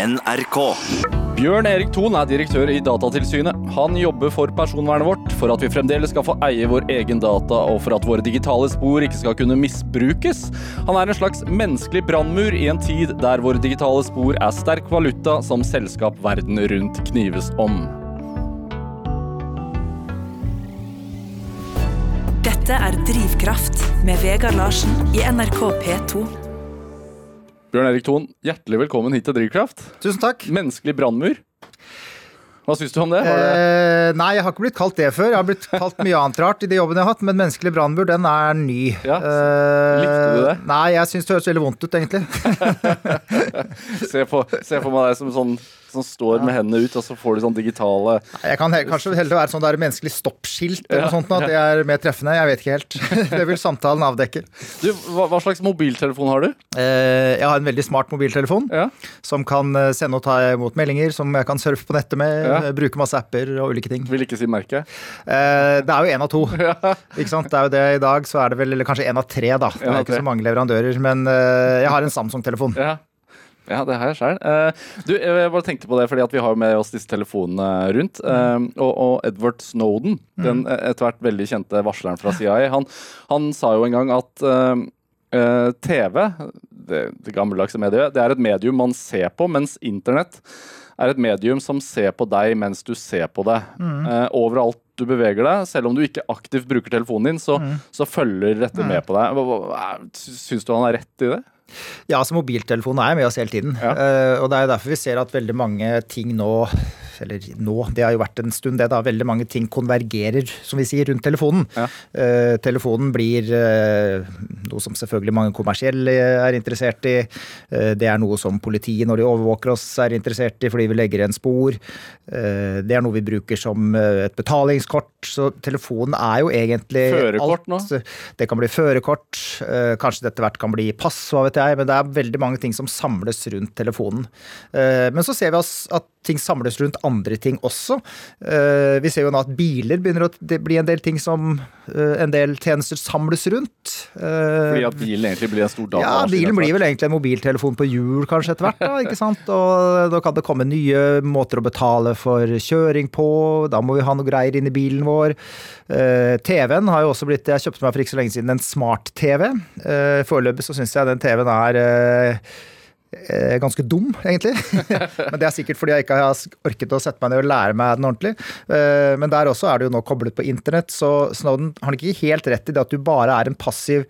NRK. Bjørn Erik Thon er direktør i Datatilsynet. Han jobber for personvernet vårt, for at vi fremdeles skal få eie vår egen data, og for at våre digitale spor ikke skal kunne misbrukes. Han er en slags menneskelig brannmur i en tid der våre digitale spor er sterk valuta som selskap verden rundt knives om. Dette er Drivkraft med Vegard Larsen i NRK P2. Bjørn Erik Thon, hjertelig velkommen hit til Drivkraft. Tusen takk. Menneskelig brannmur. Hva syns du om det? Det? Eh, nei, jeg har ikke blitt kalt det før. Jeg har blitt kalt mye annet rart i de jobbene jeg har hatt, men menneskelig brannmur, den er ny. Ja, Eh, likte du det? Nei, jeg syns det høres veldig vondt ut, egentlig. Se på, se for meg deg som sånn som står med hendene ut, og så får du sånn digitale Jeg kan he kanskje heller være sånn der menneskelig stoppskilt eller noe sånt, at det er mer treffende. Jeg vet ikke helt. Det vil samtalen avdekke. Du, hva, hva slags mobiltelefon har du? Eh, jeg har en veldig smart mobiltelefon Ja. som kan eh, sende og ta imot meldinger, som jeg kan surfe på nettet med, Ja. bruke masse apper og ulike ting. Vil ikke si merke. Eh, det er jo én av to. Ikke sant? Det er jo det I dag så er det vel eller kanskje én av tre, da. Det er ikke så mange leverandører. Men jeg har en Samsung-telefon. Ja. Ja, det har jeg sjøl. du, jeg bare tenkte på det, fordi at vi har med oss disse telefonene rundt. eh, og, og Edward Snowden, den eh, etter hvert veldig kjente varsleren fra CIA, han, han sa jo en gang at eh, eh, TV, det, det gammeldagse mediet, det er et medium man ser på, mens internett er et medium som ser på deg mens du ser på det. Eh, overalt du beveger deg, selv om du ikke aktivt bruker telefonen din, så, så følger dette med på deg. Syns du han har rett i det? Ja, altså mobiltelefonen er med oss hele tiden. Ja. Eh, og det er derfor vi ser at veldig mange ting nå eller nå, det har jo vært en stund det da, veldig mange ting konvergerer, som vi sier, rundt telefonen. Ja. Eh, telefonen blir eh, noe som selvfølgelig mange kommersielle er interessert i. Eh, det er noe som politiet, når de overvåker oss, er interessert i fordi vi legger igjen spor. Eh, det er noe vi bruker som eh, et betalingskort. Så telefonen er jo egentlig Førerkort nå? alt. Det kan bli førerkort, eh, kanskje det etter hvert kan bli pass, hva vet jeg. Men det er veldig mange ting som samles rundt telefonen. Men så ser vi at ting samles rundt andre ting også. Eh, Vi ser jo nå at biler begynner å bli en del ting som eh, en del tjenester samles rundt. Eh, Fordi at bilen egentlig blir en stor ja, bilen blir vel egentlig en mobiltelefon på hjul kanskje etter hvert, da, ikke sant? Og da kan det komme nye måter å betale for kjøring på, da må vi ha noe greier inn i bilen vår. TV-en har jo også blitt, jeg kjøpte meg for ikke så lenge siden en smart-TV. Foreløpig så syns jeg den TV-en er ganske dum, egentlig. men det er sikkert fordi jeg ikke har orket å sette meg ned og lære meg den ordentlig. Eh, Men der også er det jo nå koblet på internett, så Snowden har ikke helt rett i det at du bare er en passiv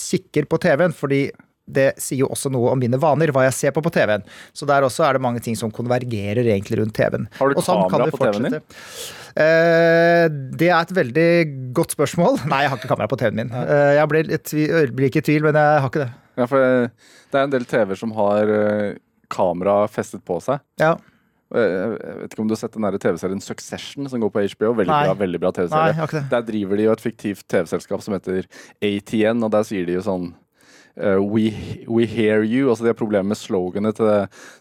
kikker på TV-en, fordi det sier jo også noe om mine vaner, hva jeg ser på på TV-en. Så der også er det mange ting som konvergerer egentlig rundt TV-en. Har du sånn kamera på TV-en din? Eh, det er et veldig godt spørsmål. Nei, jeg har ikke kamera på TV-en min. Eh, jeg blir, ikke i tvil, men jeg har ikke det. Ja, for eh, det er en del TV-er som har kamera festet på seg. Ja. Jeg vet ikke om du har sett den TV-serien Succession som går på HBO. Veldig Nei. bra, veldig bra TV-serie. Der driver de jo et fiktivt TV-selskap som heter ATN, og der sier de jo sånn we, we hear you. Altså De har problemer med sloganet til det,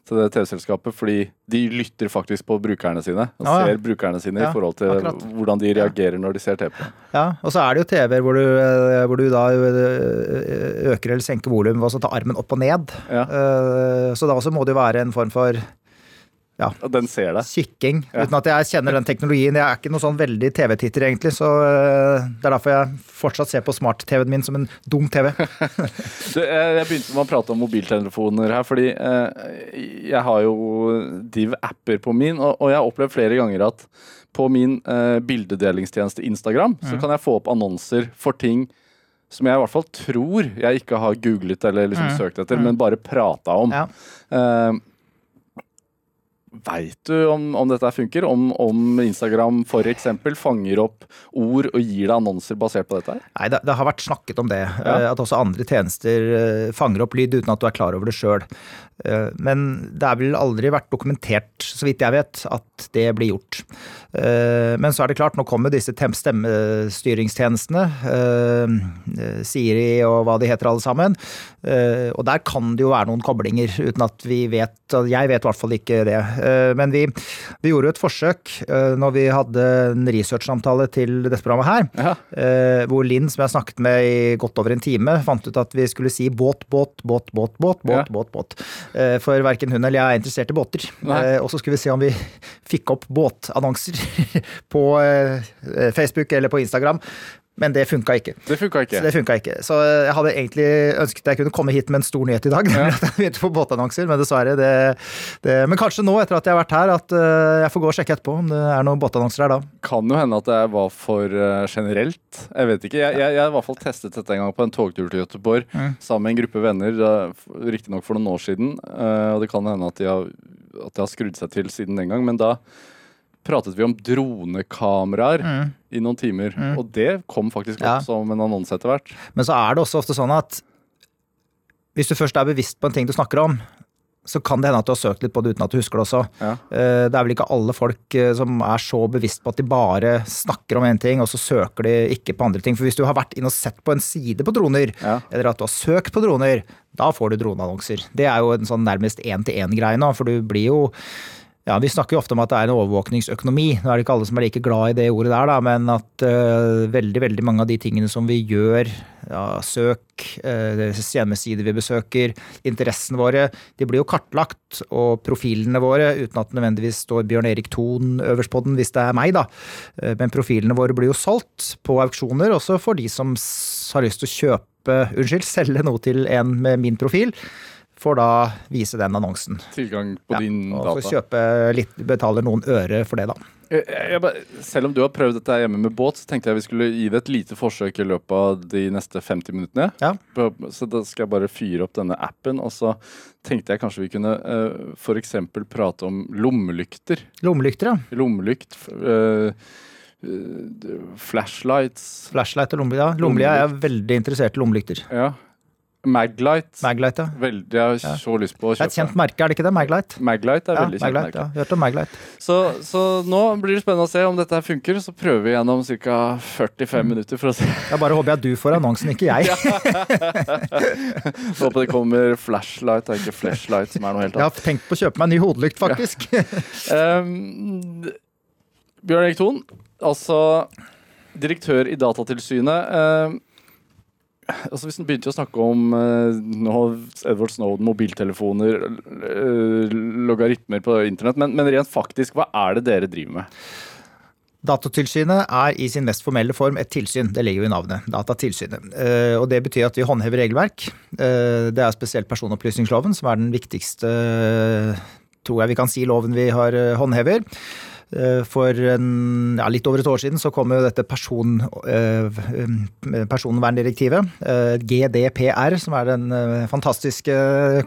til det TV-selskapet, fordi de lytter faktisk på brukerne sine. Og ah, ja. ser brukerne sine Ja, i forhold til akkurat. hvordan de reagerer når de ser TV. Ja, og så er det jo TV-er hvor, du, eh, hvor du da eh, øker eller senker volum ved å ta armen opp og ned. Ja. Eh, Så da også må det jo være en form for Og den ser det. kikking. Ja. Uten at jeg kjenner den teknologien. Jeg er ikke noe sånn veldig TV-titter, egentlig. Så eh, det er derfor jeg fortsatt ser på smart-TV-en min som en dum TV. Du, eh, jeg begynte med å prate om mobiltelefoner her, fordi eh, jeg har jo div-apper på min, og, jeg har opplevd flere ganger at på min bildedelingstjeneste Instagram, så Mm. kan jeg få opp annonser for ting som jeg i hvert fall tror jeg ikke har googlet eller liksom søkt etter, men bare prata om. Mm. Ja. Eh, Veit du om, om dette funker? Om, om Instagram f.eks. fanger opp ord og gir deg annonser basert på dette? Nei, det, det har vært snakket om det. Ja. At også andre tjenester eh, fanger opp lyd uten at du er klar over det sjøl. Men det er vel aldri vært dokumentert, så vidt jeg vet, at det blir gjort. Eh, Men så er det klart, nå kommer disse tem- stemmestyringstjenestene. eh, Siri og hva de heter alle sammen. Eh, Og der kan det jo være noen koblinger, uten at vi vet og Jeg vet i hvert fall ikke det. Eh, Men vi, vi gjorde jo et forsøk eh, når vi hadde en researchsamtale til dette programmet her, eh, hvor Linn, som jeg snakket med i godt over en time, fant ut at vi skulle si båt, båt, båt, båt, båt, båt, Ja. båt, båt. Eh, For verken hun eller jeg er interessert i båter. Nei. Eh, Og så skulle vi se om vi fikk opp båtannonser på eh, Facebook eller på Instagram. Men det funka ikke. Det funka ikke. Så det funka ikke. Så jeg hadde egentlig ønsket jeg kunne komme hit med en stor nyhet i dag. Ja. at jeg begynte på båtannonser, Men dessverre, det, det Men kanskje nå, etter at jeg har vært her, at eh, jeg får gå og sjekke etterpå om det er noen båtannonser her da. Kan jo hende at det var for eh, generelt. Jeg vet ikke. Jeg, jeg, jeg har i hvert fall testet dette en gang på en togtur til Göteborg Mm. sammen med en gruppe venner, riktignok for noen år siden. eh, og det kan hende at de, har, at de har skrudd seg til siden den gang, men da pratet vi om dronekameraer i noen timer. Og det kom faktisk opp Mm. Ja. som en annonse etter hvert. Men så er det også ofte sånn at hvis du først er bevisst på en ting du snakker om, så kan det hende at du har søkt litt på det uten at du husker det også. Ja. Eh, Det er vel ikke alle folk eh, som er så bevisst på at de bare snakker om én ting, og så søker de ikke på andre ting. For hvis du har vært inn og sett på en side på droner, Ja. eller at du har søkt på droner, da får du droneannonser. Det er jo en sånn nærmest én-til-én-greie nå, for du blir jo ja, Vi snakker jo ofte om at det er en overvåkningsøkonomi. Nå er det ikke alle som er like glad i det ordet der, da, men at uh, veldig veldig mange av de tingene som vi gjør, ja, søk, uh, hjemmesider vi besøker, interessene våre, de blir jo kartlagt. Og profilene våre, uten at nødvendigvis står Bjørn Erik Thon øverst på den hvis det er meg, da. Uh, men profilene våre blir jo solgt på auksjoner, også for de som har lyst til å kjøpe, unnskyld, selge noe til en med min profil. Får da vise den annonsen. Tilgang på Ja, din og data. så kjøpe litt, betaler noen øre for det, da. Jeg, jeg, jeg, selv om du har prøvd dette hjemme med båt, så tenkte jeg vi skulle gi det et lite forsøk i løpet av de neste 50 minuttene. Ja. Så da skal jeg bare fyre opp denne appen, og så tenkte jeg kanskje vi kunne uh, f.eks. prate om lommelykter. Lommelykter, ja. Lommelykt, Uh, eh, eh, flashlights Flashlight og lommelykt. Ja. Lommelykt er veldig interessert i lommelykter. Ja. Maglight. Maglight, ja. Veldig, jeg har så lyst på å kjøpe. Det er et kjent merke, er det ikke det? Maglight? Maglight er Ja, veldig kjent merke. ja. Hørt om Maglight. Så, så nå blir det spennende å se om dette her funker. Så prøver vi gjennom ca. 45 Mm. minutter for å se. Jeg bare håper jeg du får annonsen, ikke jeg. Håper det kommer flashlight og ikke flashlight, som er noe helt annet. Jeg har tenkt på å kjøpe meg en ny hodelykt, faktisk. Um, Bjørn Erik Thon, altså direktør i Datatilsynet. Um, altså Hvis en begynte å snakke om uh, Edward Snowden, mobiltelefoner, uh, logaritmer på internett, men, men rent faktisk, hva er det dere driver med? Datatilsynet er i sin mest formelle form et tilsyn. Det ligger jo i navnet. Datatilsynet. Eh, Og det betyr at vi håndhever regelverk. Eh, Det er spesielt personopplysningsloven som er den viktigste, tror jeg vi kan si, loven vi har eh, håndhever. Eh, For en, ja, litt over et år siden så kom jo dette person, eh, personverndirektivet, eh, GDPR, som er den fantastiske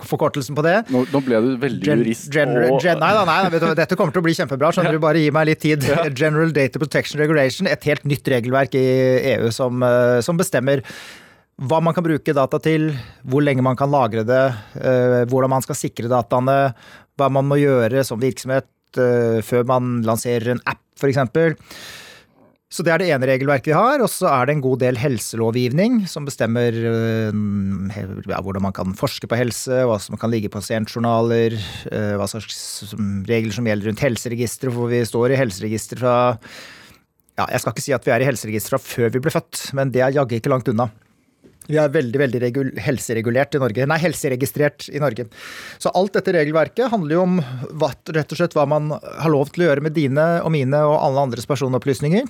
forkortelsen på det. Nå, nå ble du veldig Gen, jurist. Gen, og, gen, nei, da, nei, du, dette kommer til å bli kjempebra. skjønner du, Bare gi meg litt tid. General Data Protection Regulation, et helt nytt regelverk i EU som, som bestemmer hva man kan bruke data til, hvor lenge man kan lagre det, hvordan man skal sikre dataene, hva man må gjøre som virksomhet eh, før man lanserer en app, f.eks. Så det er det ene regelverket vi har, og så er det en god del helselovgivning som bestemmer øh, ja, hvordan man kan forske på helse, hva som kan ligge i pasientjournaler, øh, hva slags regler som gjelder rundt helseregistre, for vi står i helseregister fra ja, Jeg skal ikke si at vi er i helseregister fra før vi ble født, men det er jaggu ikke langt unna. Vi er veldig veldig helseregulert i Norge. Nei, helseregistrert i Norge. Så alt dette regelverket handler jo om hva, rett og slett hva man har lov til å gjøre med dine og mine og alle andres personopplysninger.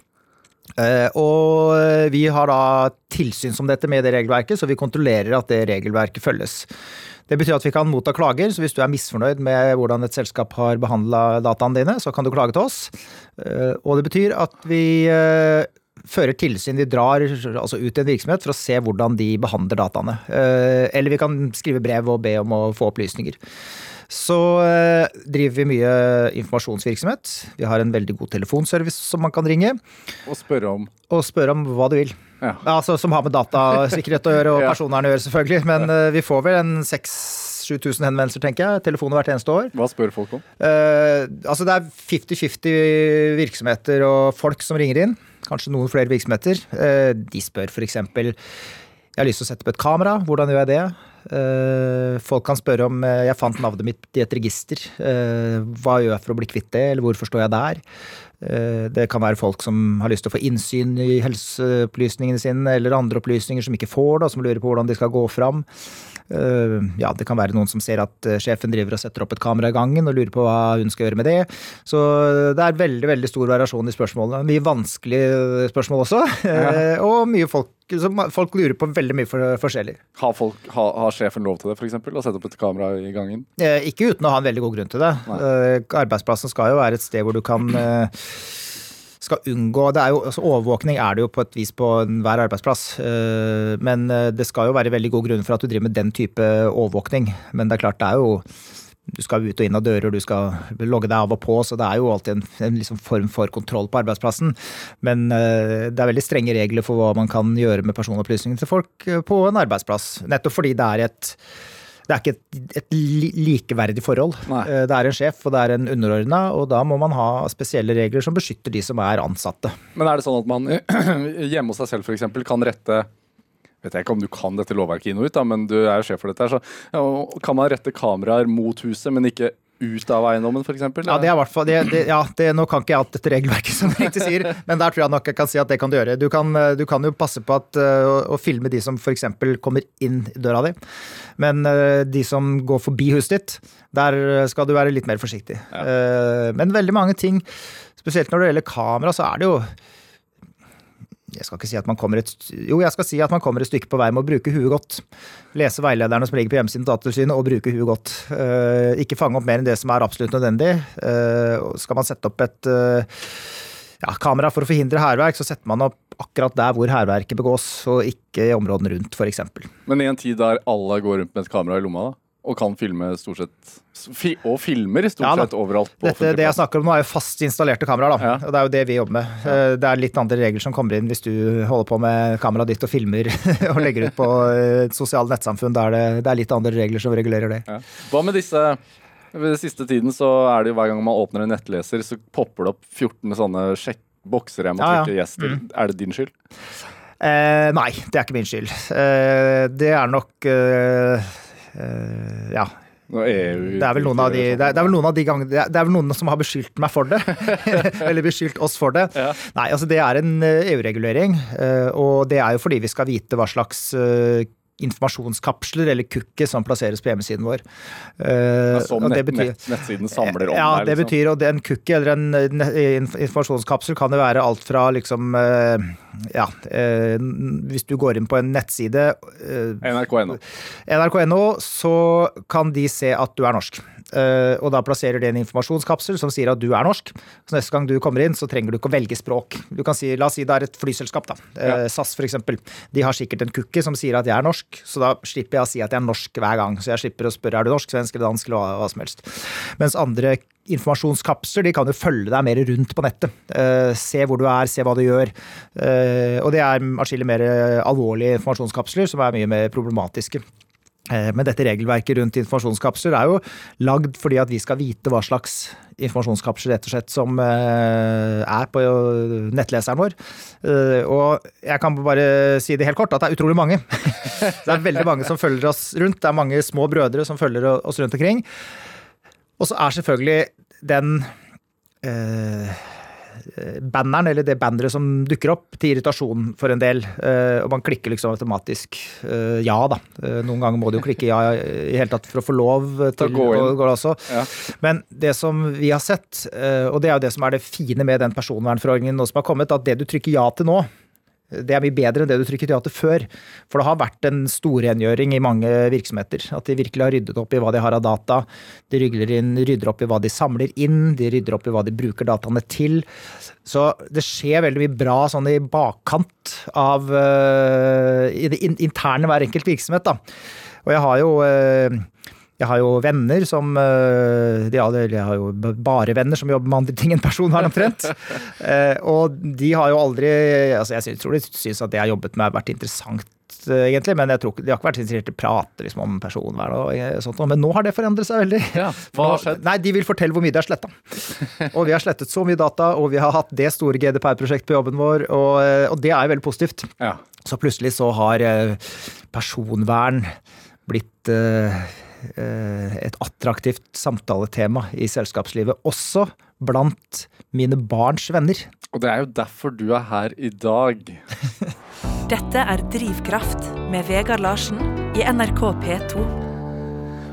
Eh, og vi har da tilsyn som dette med det regelverket, så vi kontrollerer at det regelverket følges. Det betyr at vi kan motta klager, så hvis du er misfornøyd med hvordan et selskap har behandla dataene dine, så kan du klage til oss. Eh, og det betyr at vi eh, fører tilsyn, vi drar altså ut i en virksomhet for å se hvordan de behandler dataene. Eh, eller vi kan skrive brev og be om å få opplysninger. Så eh, driver vi mye informasjonsvirksomhet. Vi har en veldig god telefonservice som man kan ringe og spørre om og spørre om hva du vil. Ja. Altså, som har med datasikkerhet å gjøre, og personvern å gjøre, selvfølgelig. Men eh, vi får vel en 6000-7000 henvendelser, tenker jeg. Telefoner hvert eneste år. Hva spør folk om? Eh, altså det er 50-50 virksomheter og folk som ringer inn. Kanskje noen flere virksomheter. Eh, de spør f.eks. Jeg har lyst til å sette opp et kamera. Hvordan gjør jeg det? Eh, folk kan spørre om eh, jeg fant navnet mitt i et register. Hva gjør jeg for å bli kvitt det, eller hvorfor står jeg der? Det kan være folk som har lyst til å få innsyn i helseopplysningene sine, eller andre opplysninger som ikke får det, og som lurer på hvordan de skal gå fram. Eh, Ja, det kan være noen som ser at eh, sjefen driver og setter opp et kamera i gangen og lurer på hva hun skal gjøre med det. Så det er veldig veldig stor variasjon i spørsmålene. Mye vanskelige spørsmål også. ja. Og mye folk, folk lurer på veldig mye for, forskjellig. Har, folk, har, har sjefen lov til det, f.eks.? Å sette opp et kamera i gangen? Eh, Ikke uten å ha en veldig god grunn til det. Eh, Arbeidsplassen skal jo være et sted hvor du kan eh, skal unngå det er jo, altså Overvåkning er det jo på et vis på enhver arbeidsplass. eh, Men eh, det skal jo være veldig god grunn for at du driver med den type overvåkning. Men det er klart, det er jo du skal ut og inn av dører, du skal logge deg av og på, så det er jo alltid en, en liksom form for kontroll på arbeidsplassen. Men eh, det er veldig strenge regler for hva man kan gjøre med personopplysningene til folk på en arbeidsplass. Nettopp fordi det er et det er ikke et, et likeverdig forhold. Nei. Eh, Det er en sjef og det er en underordna, og da må man ha spesielle regler som beskytter de som er ansatte. Men er det sånn at man hjemme hos seg selv f.eks. kan rette vet jeg ikke om du kan dette lovverket inn og ut, da, men du er jo sjef for dette. her, Så ja, kan man rette kameraer mot huset, men ikke ut av eiendommen, f.eks.? Ja, det er hvert fall, det, det, ja, det, Nå kan ikke jeg alt dette regelverket, som du riktig sier, men der tror jeg nok jeg kan si at det kan du gjøre. Du kan, eh, du kan jo passe på at, eh, å, å filme de som f.eks. kommer inn døra di, men eh, de som går forbi huset ditt, der skal du være litt mer forsiktig. Ja. Men veldig mange ting, spesielt når det gjelder kamera, så er det jo jeg skal ikke si at man kommer et, jo, jeg skal si at man kommer et stykke på vei med å bruke huet godt. Lese veilederne som ligger på hjemmesiden til Datatilsynet, og bruke huet godt. Uh, ikke fange opp mer enn det som er absolutt nødvendig. Uh, skal man sette opp et uh, ja, kamera for å forhindre hærverk, så setter man opp akkurat der hvor hærverket begås, og ikke i områdene rundt, f.eks. Men i en tid der alle går rundt med et kamera i lomma, da, og kan filme stort sett fi, Og filmer stort Ja sett overalt Dette, det jeg snakker om nå, er jo fast installerte kameraer. Da. Ja. Og det er jo det vi jobber med. Ja. Det er litt andre regler som kommer inn hvis du holder på med kameraet ditt og filmer og legger ut på eh, et sosialt nettsamfunn. Der det, det er litt andre regler som regulerer det. Hva med disse ved siste tiden så er det jo hver gang man åpner en nettleser, så popper det opp 14 sånne sjekk bokser jeg må Ja, ja. trykke yes til. Er det din skyld? Eh, nei, det er ikke min skyld. Eh, det er nok eh, eh, Ja. Det er vel noen av de, det er, det er vel noen av de gangene det er, vel noen som har beskyldt meg for det. Eller beskyldt oss for det. Ja. Nei, altså det er en eh, EU-regulering. eh, Og det er jo fordi vi skal vite hva slags eh, informasjonskapsler eller cookies som plasseres på hjemmesiden vår. Eh, Som og det nett, betyr- nett, nettsiden samler om ja, deg, det liksom. betyr, og en cookie eller en informasjonskapsel kan det være alt fra liksom uh, Ja, uh, hvis du går inn på en nettside NRK.no. nrk.no, så kan de se at du er norsk. Eh, og da plasserer de en informasjonskapsel som sier at du er norsk. Så neste gang du kommer inn, så trenger du ikke å velge språk. Du kan si, La oss si det er et flyselskap, da. Eh, Ja. SAS f.eks. De har sikkert en cookie som sier at jeg er norsk, så da slipper jeg å si at jeg er norsk hver gang. Så jeg slipper å spørre er du norsk, svensk eller dansk eller hva, hva som helst. Mens andre informasjonskapsler de kan jo følge deg mer rundt på nettet. Eh, se hvor du er, se hva du gjør. Eh, og det er atskillig mer alvorlige informasjonskapsler som er mye mer problematiske. Eh, Men dette regelverket rundt informasjonskapsler er jo lagd fordi at vi skal vite hva slags informasjonskapsler rett og slett som eh, er på nettleseren vår. Eh, Og jeg kan bare si det helt kort, at det er utrolig mange. Det er veldig mange som følger oss rundt. Det er mange små brødre som følger oss rundt omkring. Og så er selvfølgelig den eh, banneren, eller det banneret som dukker opp, til irritasjon for en del. Eh, og man klikker liksom automatisk eh, ja, da. Eh, noen ganger må du jo klikke ja i hele tatt for å få lov til å gå også. Ja. Men det som vi har sett, og det er jo det som er det fine med den personvernforordningen nå som har kommet, at det du trykker ja til nå, det er mye bedre enn det du trykket ja til før. For det har vært en storrengjøring i mange virksomheter. At de virkelig har ryddet opp i hva de har av data. De inn, rydder opp i hva de samler inn, de rydder opp i hva de bruker dataene til. Så det skjer veldig mye bra sånn i bakkant av uh, i det interne hver enkelt virksomhet. Da. Og jeg har jo eh, jeg har jo venner som eh, de, Jeg har jo bare venner som jobber med andre ting enn personvern, omtrent. Eh, og de har jo aldri altså Jeg tror de syns at det jeg har jobbet med, har vært interessant eh, egentlig, men jeg tror de har ikke vært interessert i å prate liksom, om personvern og sånt. Men nå har det forandret seg veldig. Ja, hva har skjedd? Nei, De vil fortelle hvor mye de har sletta. Og vi har slettet så mye data, og vi har hatt det store GDPR-prosjektet på jobben vår, og, og det er jo veldig positivt. Ja. Så plutselig så har personvern blitt eh, et attraktivt samtaletema i selskapslivet, også blant mine barns venner. Og det er jo derfor du er her i dag. Dette er Drivkraft med Vegard Larsen i NRK P2.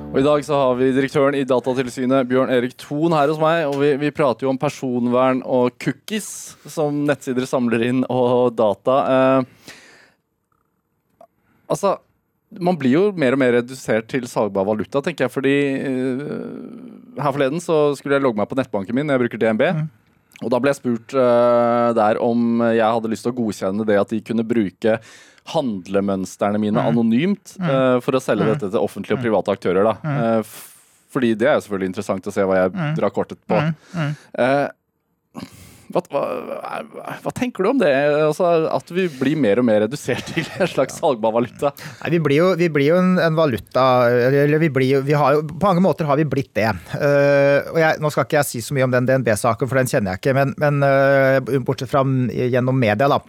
Og I dag så har vi direktøren i Datatilsynet, Bjørn Erik Thon, her hos meg. Og vi, vi prater jo om personvern og cookies, som nettsider samler inn, og data. Eh, altså, man blir jo mer og mer redusert til salgbar valuta, tenker jeg. Fordi uh, her forleden så skulle jeg logge meg på nettbanken min, jeg bruker DNB. Og da ble jeg spurt uh, der om jeg hadde lyst til å godkjenne det at de kunne bruke handlemønstrene mine anonymt uh, for å selge dette til offentlige og private aktører. da. F- fordi det er jo selvfølgelig interessant å se hva jeg drar kortet på. Eh, hva, hva, hva tenker du om det? Altså, at vi blir mer og mer redusert til en slags salgbar valuta? Nei, vi blir jo, vi blir jo en, en valuta Eller vi blir jo, vi har jo På mange måter har vi blitt det. Uh, og jeg, nå skal ikke jeg si så mye om den DNB-saken, for den kjenner jeg ikke, men, men uh, bortsett fra gjennom media, da.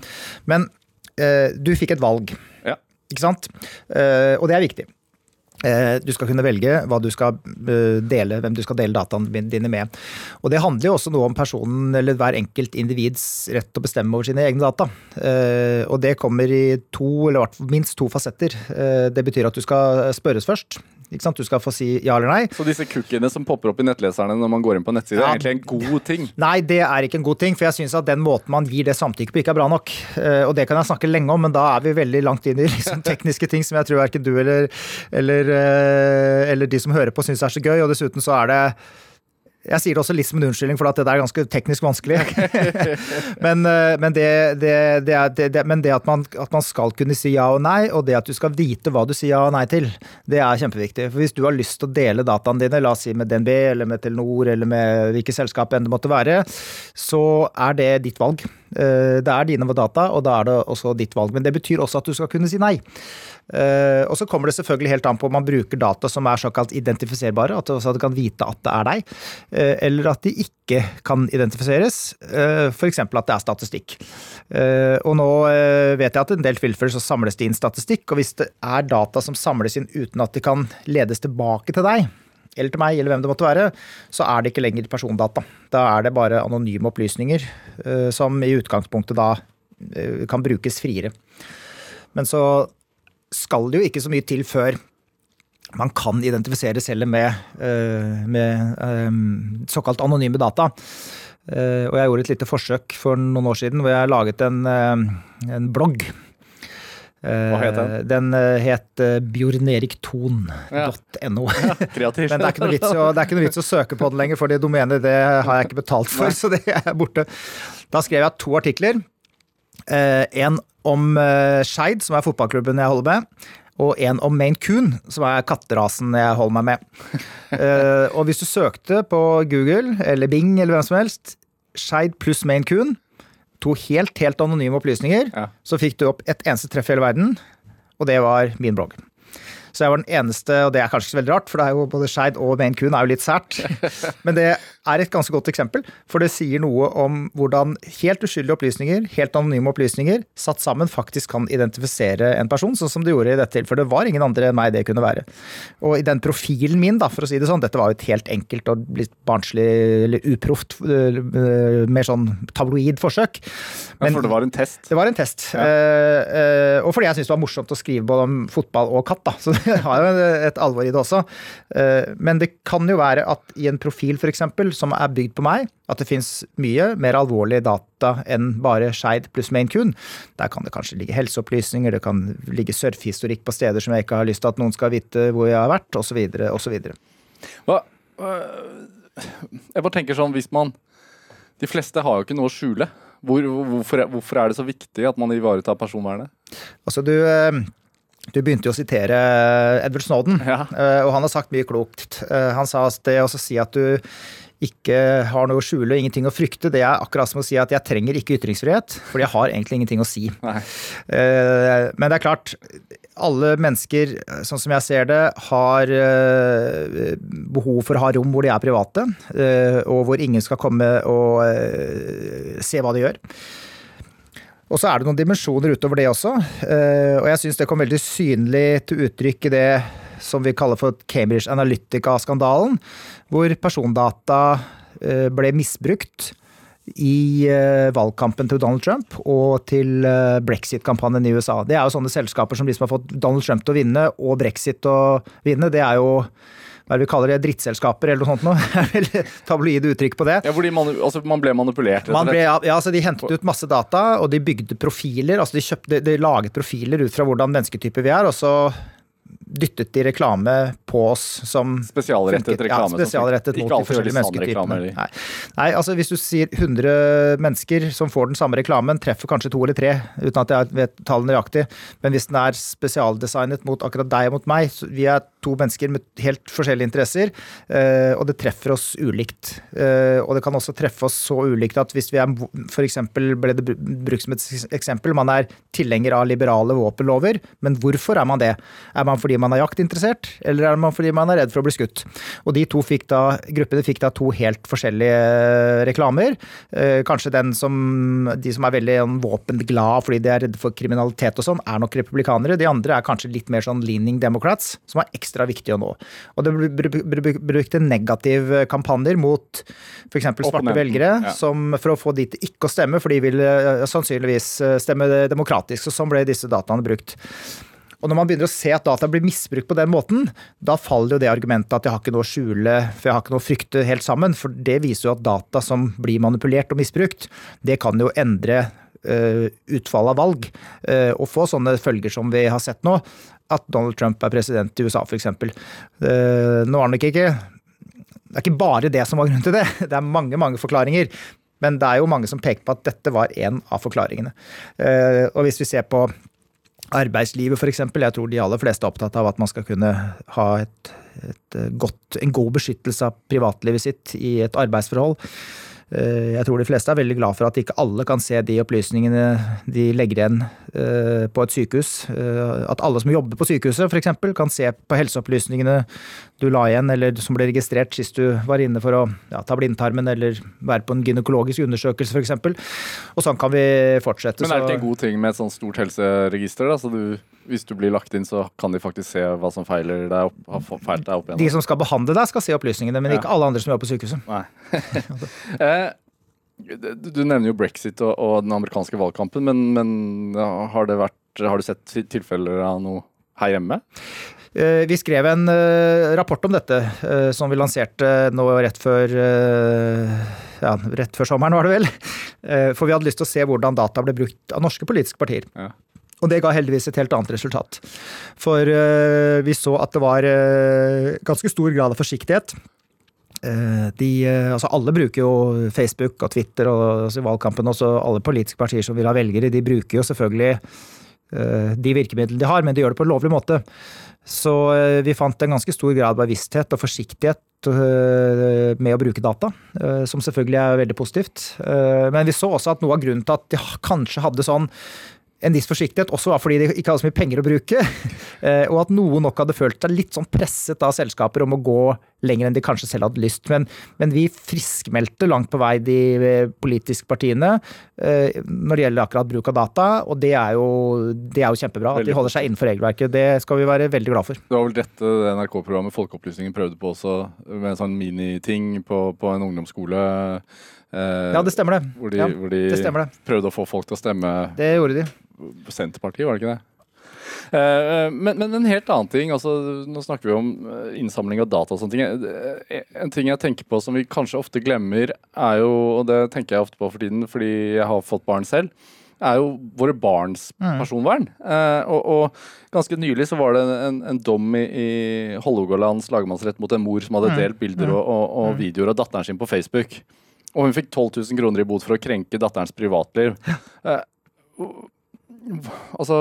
Men uh, du fikk et valg, Ja. ikke sant? Og det er viktig. Eh, Du skal kunne velge du skal eh, dele, hvem du skal dele dataene dine med. Og det handler jo også noe om personen eller hver enkelt individs rett til å bestemme over sine egne data. Eh, Og det kommer i to, eller minst to fasetter. Det betyr at du skal spørres først. Ikke sant? Du skal få si ja eller nei. Så disse cookiene som popper opp i nettleserne når man går inn på nettside, Ja. er egentlig en god ting? Nei, det er ikke en god ting, for jeg syns at den måten man gir det samtykket på, ikke er bra nok. Eh, Og det kan jeg snakke lenge om, men da er vi veldig langt inn i liksom, tekniske ting som jeg tror verken du eller, eller, eh, eller de som hører på, syns er så gøy. Og dessuten så er det jeg sier det også litt som en unnskyldning, for at det er ganske teknisk vanskelig. men, eh, men, det, det, det er, men det at man, at man skal kunne si ja og nei, og det at du skal vite hva du sier ja og nei til, det er kjempeviktig. For hvis du har lyst til å dele dataene dine, la oss si med DNB eller med Telenor eller med hvilket selskap enn det måtte være, så er det ditt valg. Eh, Det er dine data, og da er det også ditt valg. Men det betyr også at du skal kunne si nei. Eh, og så kommer det selvfølgelig helt an på om man bruker data som er såkalt identifiserbare, at du kan vite at det er deg, eh, eller at de ikke kan identifiseres, uh, f.eks. at det er statistikk. Eh, og nå eh, vet jeg at i en del tilfeller så samles det inn statistikk, og hvis det er data som samles inn uten at de kan ledes tilbake til deg, eller til meg, eller hvem det måtte være, så er det ikke lenger persondata. Da er det bare anonyme opplysninger eh, som i utgangspunktet da eh, kan brukes friere. Men så skal det jo ikke så mye til før man kan identifisere celler med, eh, med eh, såkalt anonyme data. Eh, Og jeg gjorde et lite forsøk for noen år siden hvor jeg laget en, en blogg. Hva het den? Den het bjornerikton.no. Ja, Men det er, vits, det er ikke noe vits å søke på den lenger, for det domenet det har jeg ikke betalt for, så det er borte. Da skrev jeg to artikler. En om eh, Skeid, som er fotballklubben jeg holder med. Og en om Maine Coon, som er katterasen jeg holder meg med. Eh, og hvis du søkte på Google eller Bing eller hvem som helst, Skeid pluss Maine Coon, to helt, helt anonyme opplysninger, Ja. så fikk du opp et eneste treff i hele verden, og det var min blogg. Så jeg var den eneste, og det er kanskje ikke så veldig rart, for det er jo både Skeid og Maine Coon er jo litt sært. Men det er et ganske godt eksempel, for det sier noe om hvordan helt uskyldige opplysninger, helt anonyme opplysninger, satt sammen faktisk kan identifisere en person, sånn som det gjorde i dette tilfellet. Det var ingen andre enn meg det kunne være. Og i den profilen min, da, for å si det sånn, dette var jo et helt enkelt og litt barnslig eller uproft, øh, øh, mer sånn tabloid forsøk. Men for det var en test. Det var en test. Ja. Uh, uh, og fordi jeg syntes det var morsomt å skrive både om fotball og katt, da. Så det har jo et alvor i det også. Uh, men det kan jo være at i en profil som er bygd på meg, at det fins mye mer alvorlige data enn bare Skeid pluss Maine Coon. Der kan det kanskje ligge helseopplysninger, det kan ligge surfehistorikk på steder som jeg ikke har lyst til at noen skal vite hvor jeg har vært, osv., osv. Jeg bare tenker sånn, hvis man De fleste har jo ikke noe å skjule. Hvor, hvorfor, hvorfor er det så viktig at man ivaretar personvernet? Altså du, eh, Du begynte jo å sitere Edward Snowden, Ja. eh, og han har sagt mye klokt. Eh, Han sa at det å si at du ikke har noe å skjule og ingenting å frykte, det er akkurat som å si at jeg trenger ikke ytringsfrihet, fordi jeg har egentlig ingenting å si. Nei. Eh, Men det er klart, alle mennesker, sånn som jeg ser det, har eh, behov for å ha rom hvor de er private, eh, og hvor ingen skal komme og se hva de gjør. Og så er det noen dimensjoner utover det også, og jeg syns det kom veldig synlig til uttrykk i det som vi kaller for Cambridge Analytica-skandalen, hvor persondata eh, ble misbrukt i eh, valgkampen til Donald Trump og til eh, brexit-kampanjen i USA. Det er jo sånne selskaper som liksom har fått Donald Trump til å vinne og brexit til å vinne. Det er jo hva er det vi kaller det, drittselskaper eller noe sånt noe. Eller Tabloide uttrykk på det. Ja, hvor de manu altså, man ble manipulert, rett Man og slett. ja, altså De hentet ut masse data, og de bygde profiler. altså De, kjøpte, de laget profiler ut fra hvordan mennesketyper vi er, og så dyttet de reklame på oss som Spesialrettet funket. reklame. Ja, spesialrettet mot de forskjellige reklame. mennesketypene. Nei. Nei, altså hvis du sier 100 mennesker som får den samme reklamen, treffer kanskje to eller tre, uten at jeg vet tallene nøyaktig. Men hvis den er spesialdesignet mot akkurat deg og mot meg, så vi er to mennesker med helt forskjellige interesser, eh, og det treffer oss ulikt. Eh, Og det kan også treffe oss så ulikt at hvis vi er f.eks. ble det brukt som et eksempel, man er tilhenger av liberale våpenlover, men hvorfor er man det? Er man fordi man er jaktinteressert, eller er man fordi man er redd for å bli skutt? Og de to fikk da, gruppene fikk da to helt forskjellige reklamer. Eh, Kanskje den som, de som er veldig våpenglade våpenglad fordi de er redde for kriminalitet og sånn, er nok republikanere. De andre er kanskje litt mer sånn leaning democrats, som har ekstra viktige å nå. Og det ble br- br- br- brukt negative kampanjer mot f.eks. svarte velgere, ja. som for å få de til ikke å stemme, for de vil eh, sannsynligvis eh, stemme demokratisk. Så sånn ble disse dataene brukt. Og når man begynner å se at data blir misbrukt på den måten, da faller jo det argumentet at jeg har ikke noe å skjule, for jeg har ikke noe å frykte helt sammen. For det viser jo at data som blir manipulert og misbrukt, det kan jo endre eh, utfallet av valg. eh, og få sånne følger som vi har sett nå. At Donald Trump er president i USA, f.eks. Uh, nå er nok ikke det er ikke bare det som var grunnen til det. Det er mange mange forklaringer. Men det er jo mange som peker på at dette var en av forklaringene. Eh, Og hvis vi ser på arbeidslivet f.eks., jeg tror de aller fleste er opptatt av at man skal kunne ha et, et godt, en god beskyttelse av privatlivet sitt i et arbeidsforhold. Eh, Jeg tror de fleste er veldig glad for at ikke alle kan se de opplysningene de legger igjen eh, på et sykehus. Eh, At alle som jobber på sykehuset f.eks. kan se på helseopplysningene du la igjen, eller som ble registrert sist du var inne for å ja, ta blindtarmen eller være på en gynekologisk undersøkelse f.eks. Og sånn kan vi fortsette. Men er det ikke en god ting med et sånt stort helseregister? Da? Så du, hvis du blir lagt inn, så kan de faktisk se hva som feiler deg opp, har feilt deg opp igjen. De som skal behandle deg, skal se opplysningene, men Ja. ikke alle andre som jobber på sykehuset. Nei. eh, du nevner jo brexit og, og den amerikanske valgkampen, men, men har, det vært, har du sett tilfeller av noe her hjemme? Eh, Vi skrev en eh, rapport om dette eh, som vi lanserte nå rett før ja, rett før sommeren, var det vel. For vi hadde lyst til å se hvordan data ble brukt av norske politiske partier. Ja. Og det ga heldigvis et helt annet resultat. For vi så at det var ganske stor grad av forsiktighet. De, altså alle bruker jo Facebook og Twitter og altså i valgkampen også alle politiske partier som vil ha velgere, de bruker jo selvfølgelig de virkemidlene de har, men de gjør det på en lovlig måte. Så eh, vi fant en ganske stor grad av bevissthet og forsiktighet eh, med å bruke data, eh, som selvfølgelig er veldig positivt. Men vi så også at noe av grunnen til at de kanskje hadde sånn en viss forsiktighet også fordi de ikke hadde så mye penger å bruke, og at noen nok hadde følt seg litt sånn presset av selskaper om å gå lenger enn de kanskje selv hadde lyst. Men, men vi friskmeldte langt på vei de eh, politiske partiene eh, når det gjelder akkurat bruk av data, og det er jo, det er jo kjempebra. At de holder seg innenfor regelverket. Det skal vi være veldig glad for. Det var vel dette NRK-programmet Folkeopplysningen prøvde på også, med en sånn miniting på, på en ungdomsskole. Eh, Ja, det stemmer det. Hvor de, Ja, hvor de det stemmer det. prøvde å få folk til å stemme Det gjorde de. Senterpartiet, var det ikke det? Eh, men, men en helt annen ting. altså Nå snakker vi om eh, innsamling av data og sånne ting. Eh, En ting jeg tenker på som vi kanskje ofte glemmer, er jo, og det tenker jeg ofte på for tiden fordi jeg har fått barn selv, er jo våre barns personvern. Mm. og, og ganske nylig så var det en, en dom i, i Hålogalands lagmannsrett mot en mor som hadde delt bilder og, og, og videoer av datteren sin på Facebook. Og hun fikk 12 000 kroner i bot for å krenke datterens privatliv. Eh, altså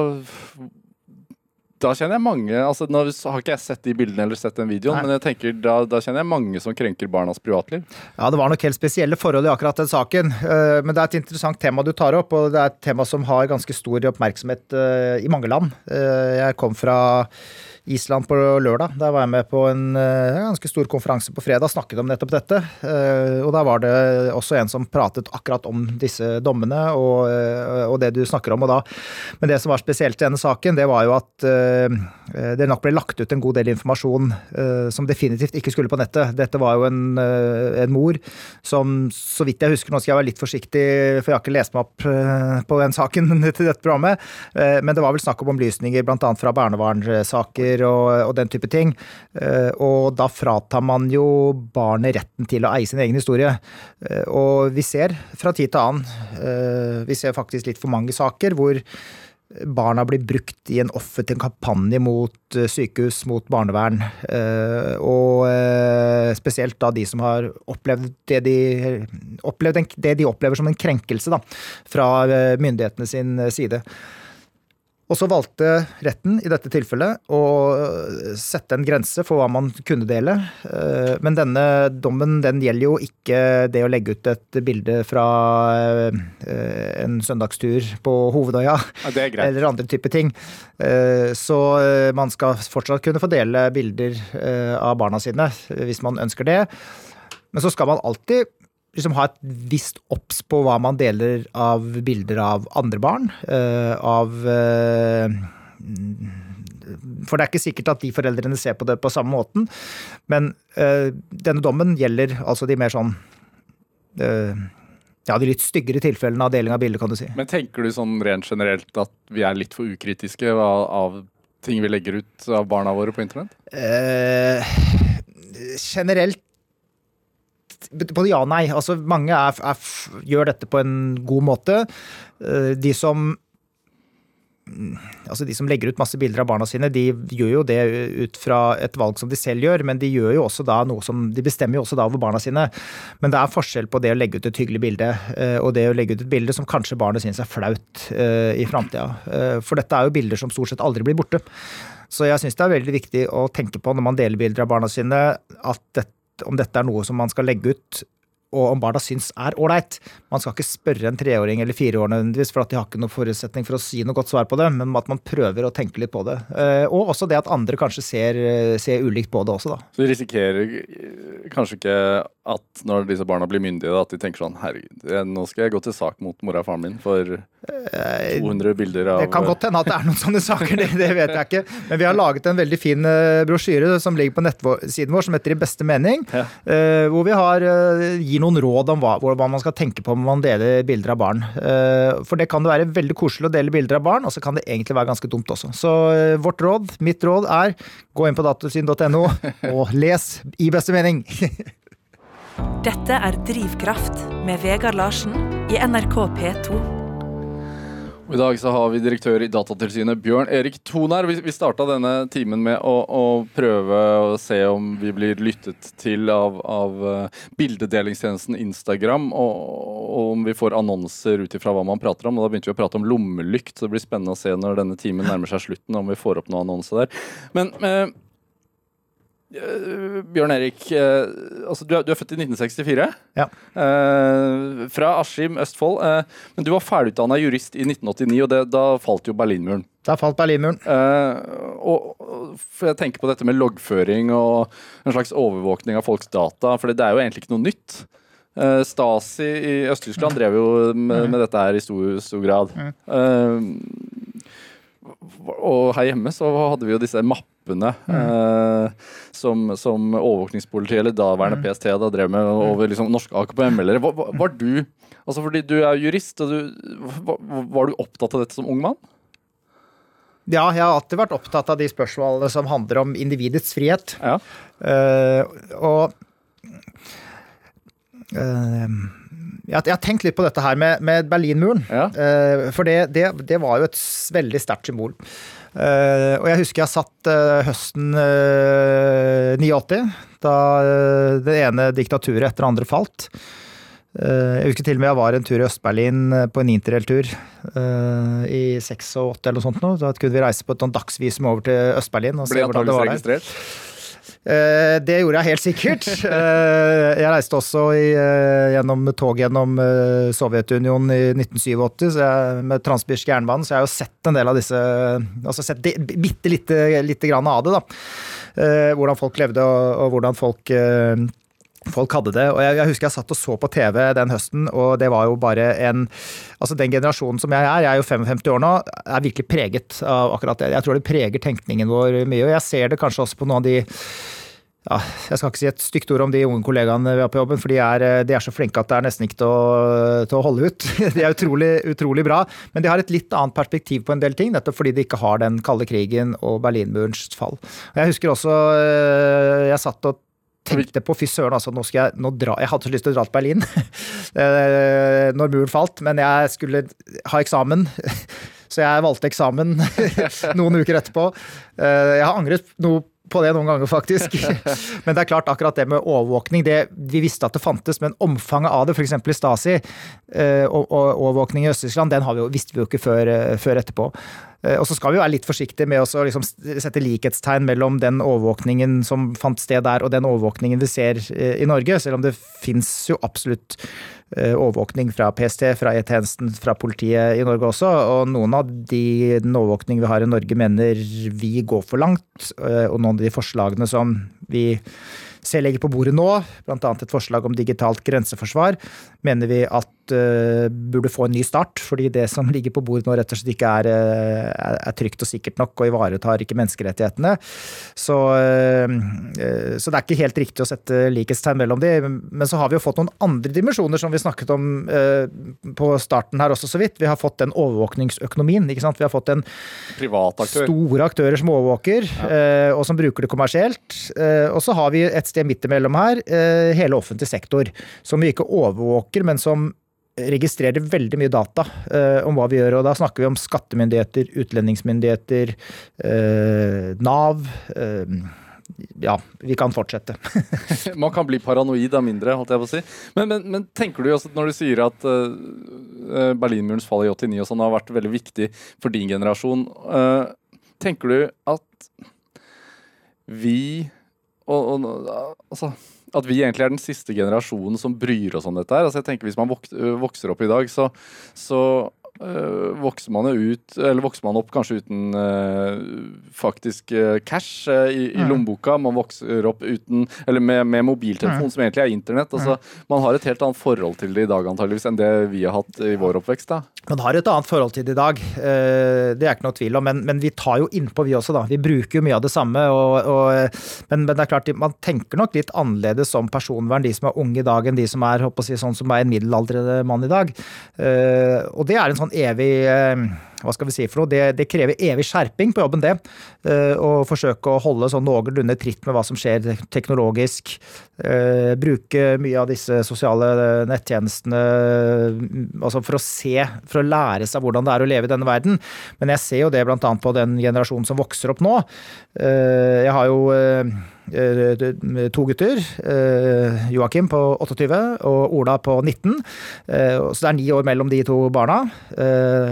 da kjenner jeg mange altså Nå har ikke jeg sett de bildene eller sett den videoen, Nei. men jeg tenker da, da kjenner jeg mange som krenker barnas privatliv. Ja, det var nok helt spesielle forhold i akkurat den saken. Eh, Men det er et interessant tema du tar opp, og det er et tema som har ganske stor oppmerksomhet eh, i mange land. Eh, Jeg kom fra Island på lørdag. Der var jeg med på en eh, ganske stor konferanse på fredag, snakket om nettopp dette. Eh, Og da var det også en som pratet akkurat om disse dommene og, eh, og det du snakker om. Og da. Men det som var spesielt i denne saken, det var jo at det nok ble lagt ut en god del informasjon eh, som definitivt ikke skulle på nettet. Dette var jo en, eh, en mor som, så vidt jeg husker, nå skal jeg være litt forsiktig, for jeg har ikke lest meg opp eh, på den saken til dette programmet, eh, men det var vel snakk om omlysninger bl.a. fra barnevernssaker og, og den type ting. Eh, Og da fratar man jo barnet retten til å eie sin egen historie. Eh, Og vi ser fra tid til annen, eh, vi ser faktisk litt for mange saker hvor barna blir brukt i en offentlig kampanje mot eh, sykehus, mot barnevern. eh, Og eh, spesielt da de som har opplevd det de, opplevd det de opplever som en krenkelse da, fra myndighetene sin side. Og så valgte retten i dette tilfellet å sette en grense for hva man kunne dele. Eh, Men denne dommen den gjelder jo ikke det å legge ut et bilde fra eh, en søndagstur på Hovedøya Ja, er eller andre typer ting. Eh, Så man skal fortsatt kunne få dele bilder av barna sine hvis man ønsker det. Men så skal man alltid liksom ha et visst obs på hva man deler av bilder av andre barn. eh, Av eh, For det er ikke sikkert at de foreldrene ser på det på samme måten. Men eh, denne dommen gjelder altså de mer sånn Ja, de litt styggere tilfellene av deling av bilder, kan du si. Men tenker du sånn rent generelt at vi er litt for ukritiske av, av ting vi legger ut av barna våre på internett? Eh, generelt både ja og nei. Altså, mange er, er, gjør dette på en god måte. Eh, De som Altså De som legger ut masse bilder av barna sine, de gjør jo det ut fra et valg som de selv gjør, men de gjør jo også da noe som De bestemmer jo også da over barna sine. Men det er forskjell på det å legge ut et hyggelig bilde eh, og det å legge ut et bilde som kanskje barnet syns er flaut eh, i framtida. For dette er jo bilder som stort sett aldri blir borte. Så jeg syns det er veldig viktig å tenke på når man deler bilder av barna sine, at dette, om dette er noe som man skal legge ut, og om barna syns er ålreit. Man skal ikke spørre en treåring eller fireåring nødvendigvis, for at de har ikke noen forutsetning for å si noe godt svar på det, men at man prøver å tenke litt på det. Eh, Og også det at andre kanskje ser, ser ulikt på det også, da. Så vi risikerer eh, kanskje ikke at når disse barna blir myndige, at de tenker sånn Herregud, eh, nå skal jeg gå til sak mot mora og faren min for 200 bilder av Det kan godt hende at det er noen sånne saker, det, det vet jeg ikke. Men vi har laget en veldig fin eh, brosjyre som ligger på nettsiden vår, som heter I beste mening. Ja. eh, Hvor vi har, eh, gir noen råd om hva, hva man skal tenke på når man deler bilder av barn. Eh, For det kan det være veldig koselig å dele bilder av barn, og så kan det egentlig være ganske dumt også. Så eh, vårt råd, mitt råd, er gå inn på datasyn.no og les I beste mening. Dette er Drivkraft med Vegard Larsen i NRK P2. I dag så har vi direktør i Datatilsynet, Bjørn Erik Toner. Vi, vi starta denne timen med å, å prøve å se om vi blir lyttet til av, av eh, bildedelingstjenesten Instagram, og, og om vi får annonser ut ifra hva man prater om. Og da begynte vi å prate om lommelykt, så det blir spennende å se når denne timen nærmer seg slutten, om vi får opp noen annonse der. Men eh, Bjørn Erik, eh, altså du, er, du er født i 1964. Ja. Eh, fra Askim, Østfold. Eh, men du var ferdigutdanna jurist i 1989, og det, da falt jo Berlinmuren. Da falt Berlinmuren. Eh, og, for jeg tenker på dette med loggføring og en slags overvåkning av folks data, for det er jo egentlig ikke noe nytt. Eh, Stasi i Øst-Tyskland drev jo med, med dette her i stor, stor grad. Eh, og her hjemme så hadde vi jo disse mappene eh, som, som overvåkningspolitiet, eller daværende PST, da drev med over liksom norske AKP-meldere. Var, var- var du Altså fordi du er jurist, og du, var, var du opptatt av dette som ung mann? Ja, jeg har alltid vært opptatt av de spørsmålene som handler om individets frihet. Ja. Eh, og eh, jeg, har tenkt litt på dette her med, med Berlinmuren. Ja. For det, det, det var jo et veldig sterkt symbol. Eh, og jeg husker jeg satt eh, høsten eh, 89, da eh, det ene diktaturet etter det andre falt. Jeg husker til og med jeg var en tur i Øst-Berlin på en interrail-tur i 86 eller noe sånt. Nå. Da kunne vi reise på et dagsvis dagsvisum over til Øst-Berlin. Ble antakeligvis registrert? Det gjorde jeg helt sikkert. Jeg reiste også i, gjennom tog gjennom Sovjetunionen i 1987 jeg, med Transsibirsk jernbane, så jeg har jo sett en del av disse Altså sett bitte lite, lite grann av det, da. Hvordan folk levde og, og hvordan folk folk hadde det. Og jeg, jeg, husker jeg satt og så på TV den høsten, og det var jo bare en Altså den generasjonen som jeg er, jeg er jo 55 år nå, er virkelig preget av akkurat det. Jeg tror det preger tenkningen vår mye, og jeg ser det kanskje også på noen av de ja, jeg skal ikke si et stygt ord om de unge kollegaene vi har på jobben, for de er, de er så flinke at det er nesten ikke til å, til å holde ut. De er utrolig, utrolig, bra, men de har et litt annet perspektiv på en del ting, nettopp fordi de ikke har den kalde krigen og Berlinmurens fall. Jeg husker også jeg satt og tenkte på fy søren, altså, nå skal jeg nå dra Jeg hadde så lyst til å dra til Berlin når muren falt, men jeg skulle ha eksamen. Så jeg valgte eksamen noen uker etterpå. Jeg har angret noe på det noen ganger, faktisk. Men det er klart, akkurat det med overvåkning det, Vi visste at det fantes, men omfanget av det, f.eks. i Stasi, og, og overvåkning i Øst-Tyskland, den vi jo, visste vi jo ikke før, før etterpå. Og så skal vi jo være litt forsiktige med å liksom sette likhetstegn mellom den overvåkningen som fant sted der, og den overvåkningen vi ser i Norge, selv om det fins jo absolutt overvåkning fra PST, fra E-tjenesten, fra politiet i Norge også. Og noen av de, den overvåkningen vi har i Norge mener vi går for langt. Og noen av de forslagene som vi selv legger på bordet nå, bl.a. et forslag om digitalt grenseforsvar, mener vi at uh, burde få en ny start. Fordi det som ligger på bordet nå rett og slett ikke er, er, er trygt og sikkert nok og ivaretar ikke menneskerettighetene. Så, uh, så, det er ikke helt riktig å sette likhetstegn mellom de. Men så har vi jo fått noen andre dimensjoner som vi snakket om på starten her også så vidt. Vi har fått den overvåkningsøkonomien. ikke sant? Vi har fått en aktør. store aktører som overvåker, ja. og som bruker det kommersielt. og så har vi et sted midt imellom her hele offentlig sektor, som vi ikke overvåker, men som registrerer veldig mye data eh, om hva vi gjør. og Da snakker vi om skattemyndigheter, utlendingsmyndigheter, eh, Nav. Eh, ja, vi kan fortsette. Man kan bli paranoid av mindre, holdt jeg på å si. Men, men, men tenker du også, når du sier at Berlinmurens fall i 89 og sånn har vært veldig viktig for din generasjon, tenker du at vi og, og altså at vi egentlig er den siste generasjonen som bryr oss om dette. her. Altså jeg tenker Hvis man vokser opp i dag, så, så vokser man jo ut Eller vokser man opp kanskje uten øh, faktisk øh, cash i, i, mm. lommeboka. Man vokser opp uten Eller med, med mobiltelefon, Nei. som egentlig er internett. Altså, mm. man har et helt annet forhold til det i dag antageligvis enn det vi har hatt i vår oppvekst. da. Man har et annet forhold til det i dag, det er ikke noe tvil om. Men, men vi tar jo innpå, vi også. da. Vi bruker jo mye av det samme. Og, og, men, men, det er klart, man tenker nok litt annerledes om personvern, de som er unge i dag, enn de som er si, sånn som er en middelaldrende mann i dag. Og det er en sånn evig hva skal vi si for noe, det, det, krever evig skjerping på jobben, det. Eh, å forsøke å holde sånn noenlunde tritt med hva som skjer teknologisk. Eh, bruke mye av disse sosiale nettjenestene altså for å se, for å lære seg hvordan det er å leve i denne verden. Men jeg ser jo det bl.a. på den generasjonen som vokser opp nå. Eh, jeg har jo to gutter. Joakim på 28 og Ola på 19. Så det er ni år mellom de to barna.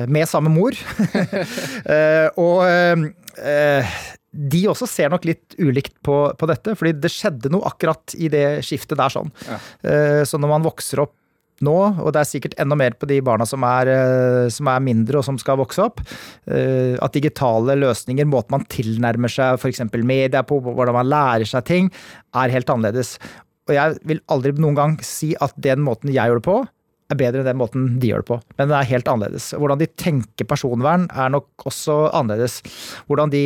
Med samme mor. Eh, og eh, de også ser nok litt ulikt på, på, dette, fordi det skjedde noe akkurat i det skiftet der sånn. Ja. Eh, så når man vokser opp nå, og det er sikkert enda mer på de barna som er, som er mindre og som skal vokse opp, at digitale løsninger, måten man tilnærmer seg f.eks. media på, hvordan man lærer seg ting, er helt annerledes. Og jeg vil aldri noen gang si at den måten jeg gjør det på, er bedre enn den måten de gjør det på. Men det er helt annerledes. Hvordan de tenker personvern er nok også annerledes. Hvordan de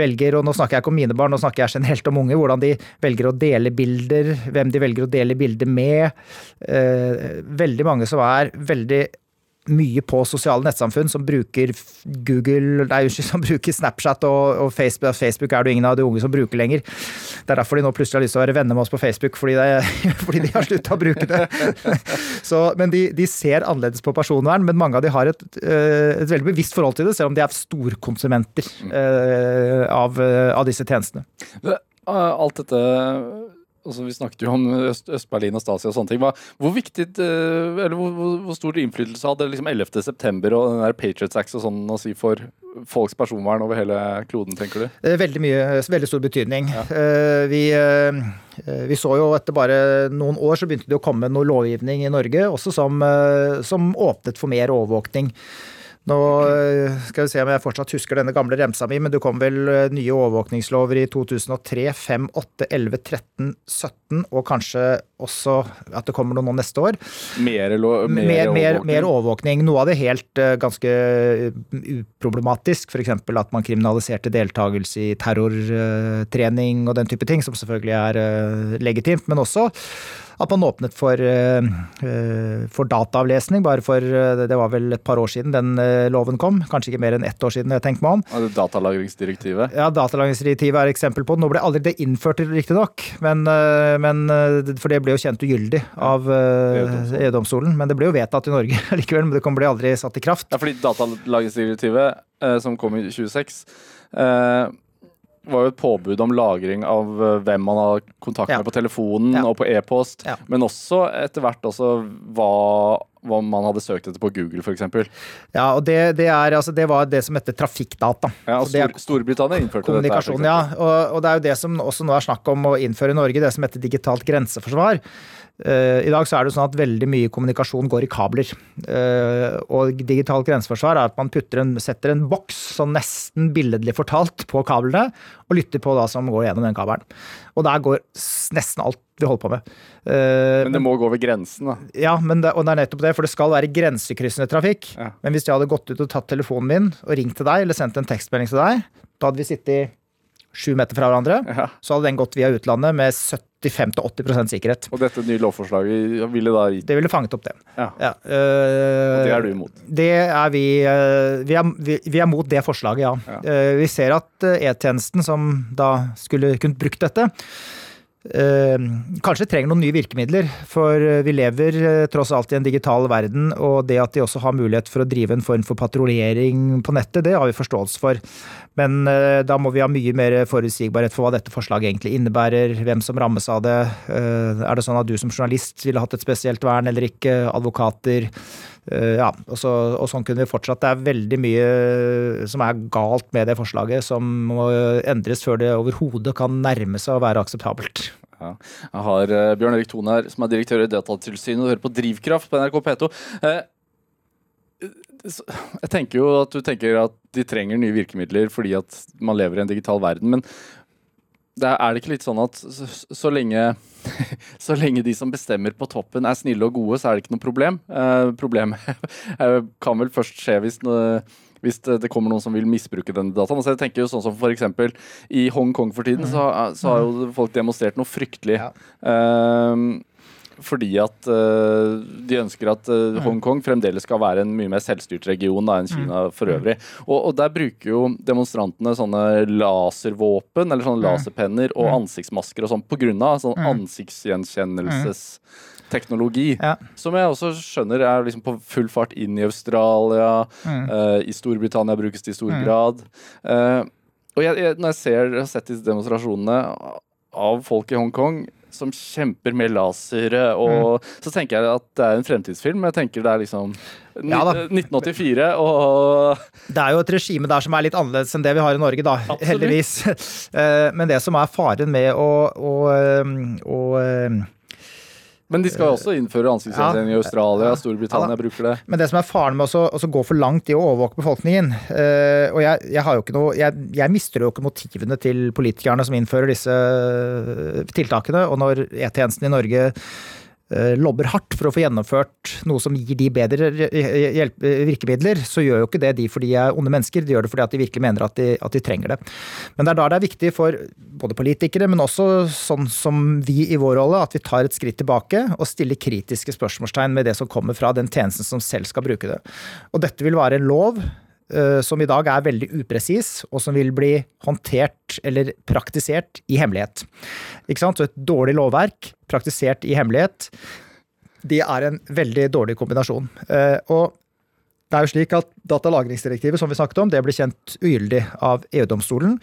velger, og nå snakker jeg ikke om mine barn, nå snakker jeg generelt om unge, hvordan de velger å dele bilder, hvem de velger å dele bilder med. Eh, veldig mange som er veldig mye på sosiale nettsamfunn som bruker Google, nei, som bruker Snapchat og, og Facebook. Facebook er det ingen av de unge som bruker lenger. Det er derfor de nå plutselig har lyst til å være venner med oss på Facebook, fordi, det, fordi de har slutta å bruke det. Så, men de, de, ser annerledes på personvern, men mange av de har et, eh, et veldig bevisst forhold til det, selv om de er storkonsumenter uh, av, av, disse tjenestene. Alt dette altså Vi snakket jo om Øst- Øst-Berlin og Stasi og sånne ting. Hvor viktig, eh, eller hvor, hvor, stor innflytelse hadde liksom 11. september og den der Patriots Act og sånn å si for folks personvern over hele kloden, tenker du? Eh, Veldig mye, veldig stor betydning. Ja. Vi, eh, vi så jo etter bare noen år så begynte det å komme noe lovgivning i Norge også som, eh, som åpnet for mer overvåkning. Nå eh, skal vi se om jeg fortsatt husker denne gamle remsa mi, men det kom vel eh, nye overvåkningslover i 2003, 5, 8, 11, 13, 17, og kanskje også at det kommer noe nå neste år. Mer, mer, Mer, overvåkning? mer overvåkning. Noe av det helt eh, ganske uproblematisk. F.eks. at man kriminaliserte deltakelse i terrortrening og den type ting, som selvfølgelig er legitimt. Men også at man åpnet for, eh, eh, for dataavlesning. Bare for eh, det var vel et par år siden den loven kom. Kanskje ikke mer enn ett år siden, jeg tenker meg om. Og Datalagringsdirektivet. Ja, Datalagringsdirektivet er et eksempel på det. Nå ble aldri det innført, riktignok, men, men for det ble jo kjent ugyldig av EU-domstolen. Men det ble jo vedtatt i Norge likevel, men det ble aldri satt i kraft. Ja, fordi datalagringsdirektivet, som kom i 26, eh, var jo et påbud om lagring av eh, hvem man har kontakt Ja. med på telefonen Ja. og på e-post, Ja. men også etter hvert også hva, hva man hadde søkt etter på Google, f.eks. Ja, og det, det, er, altså, det var det som heter trafikkdata. Ja, og Stor, Storbritannia innførte Kommunikasjon, dette. Kommunikasjon, ja. Og, og det er jo det som også nå er snakk om å innføre i Norge, det som heter digitalt grenseforsvar. Eh, I dag så er det sånn at veldig mye kommunikasjon går i kabler. Eh, og digitalt grenseforsvar er at man en, setter en boks, sånn nesten billedlig fortalt, på kablene, og lytter på hva som går gjennom den kabelen. Og der går nesten alt vi holder på med. Eh, Men det må gå over grensen, da. ja, men det, og det er nettopp det, for det skal være grensekryssende trafikk. Ja. Men hvis jeg hadde gått ut og tatt telefonen min og ringt til deg, eller sendt en tekstmelding til deg, da hadde vi sittet sju meter fra hverandre, Ja. så hadde den gått via utlandet med 75-80% sikkerhet. Og dette nye lovforslaget ville da gitt Det ville fanget opp det. Ja. Ja, Uh, Og det er du imot? Det er vi uh, Vi er, vi, vi er mot det forslaget, ja. Øh, vi ser at E-tjenesten, som da skulle kunnet brukt dette, kanskje trenger noen nye virkemidler. For øh, vi lever øh, tross alt i en digital verden, og det at de også har mulighet for å drive en form for patruljering på nettet, det har vi forståelse for. Men da må vi ha mye mer forutsigbarhet for hva dette forslaget egentlig innebærer, hvem som rammes av det. Er det sånn at du som journalist ville hatt et spesielt vern eller ikke? Advokater? Eh, ja, og, så, og sånn kunne vi fortsatt. Det er veldig mye som er galt med det forslaget, som må endres før det overhodet kan nærme seg å være akseptabelt. Ja. Jeg har eh, Bjørn Erik Thon her, som er direktør i Datatilsynet, og hører på Drivkraft på NRK P2. Eh, jeg tenker jo at du tenker at de trenger nye virkemidler fordi at man lever i en digital verden, men det er, er det ikke litt sånn at så, så, lenge, så lenge de som bestemmer på toppen er snille og gode, så er det ikke noe problem. Eh, problemet eh, kan vel først skje hvis, hvis det, det kommer noen som vil misbruke denne dataen. Altså jeg tenker jo sånn som for eksempel I Hongkong for tiden så, så har jo folk demonstrert noe fryktelig. Ja. Eh, fordi at uh, de ønsker at uh, Hongkong fremdeles skal være en mye mer selvstyrt region da, enn Kina for øvrig. Og, og der bruker jo demonstrantene sånne laservåpen eller sånne laserpenner og ansiktsmasker og sånn av sånn ansiktsgjenkjennelsesteknologi. Ja. Som jeg også skjønner er liksom på full fart inn i Australia. Uh, I Storbritannia brukes det i stor grad. Og jeg, jeg, når jeg ser, har sett disse demonstrasjonene av folk i Hongkong som kjemper med lasere, og så tenker jeg at det er en fremtidsfilm. Jeg tenker det er liksom Ja 1984, og Det er jo et regime der som er litt annerledes enn det vi har i Norge, da. Absolutt. Heldigvis. Eh, Men det som er faren med å, å, å, å Men de skal jo også innføre ansiktsgjenkjenning i Australia. Storbritannia Ja bruker det. Men det som er faren med å gå for langt i å overvåke befolkningen uh, Og jeg, jeg noe jeg, jeg mister jo ikke motivene til politikerne som innfører disse eh, tiltakene. Og når E-tjenesten i Norge eh, lobber hardt for å få gjennomført noe som gir de bedre eh, hjelp, virkemidler, så gjør jo ikke det de fordi de er onde mennesker, de gjør det fordi at de virkelig mener at de, at de trenger det. Men det er da det er viktig for både politikere, men også sånn som vi i vår rolle, at vi tar et skritt tilbake og stiller kritiske spørsmålstegn med det som kommer fra den tjenesten som selv skal bruke det. Og dette vil være en lov eh, som i dag er veldig upresis, og som vil bli håndtert eller praktisert i hemmelighet. Ikke sant? Så et dårlig lovverk praktisert i hemmelighet, det er en veldig dårlig kombinasjon. Eh, Og Det er jo slik at Datalagringsdirektivet som vi snakket om, det ble kjent ugyldig av EU-domstolen.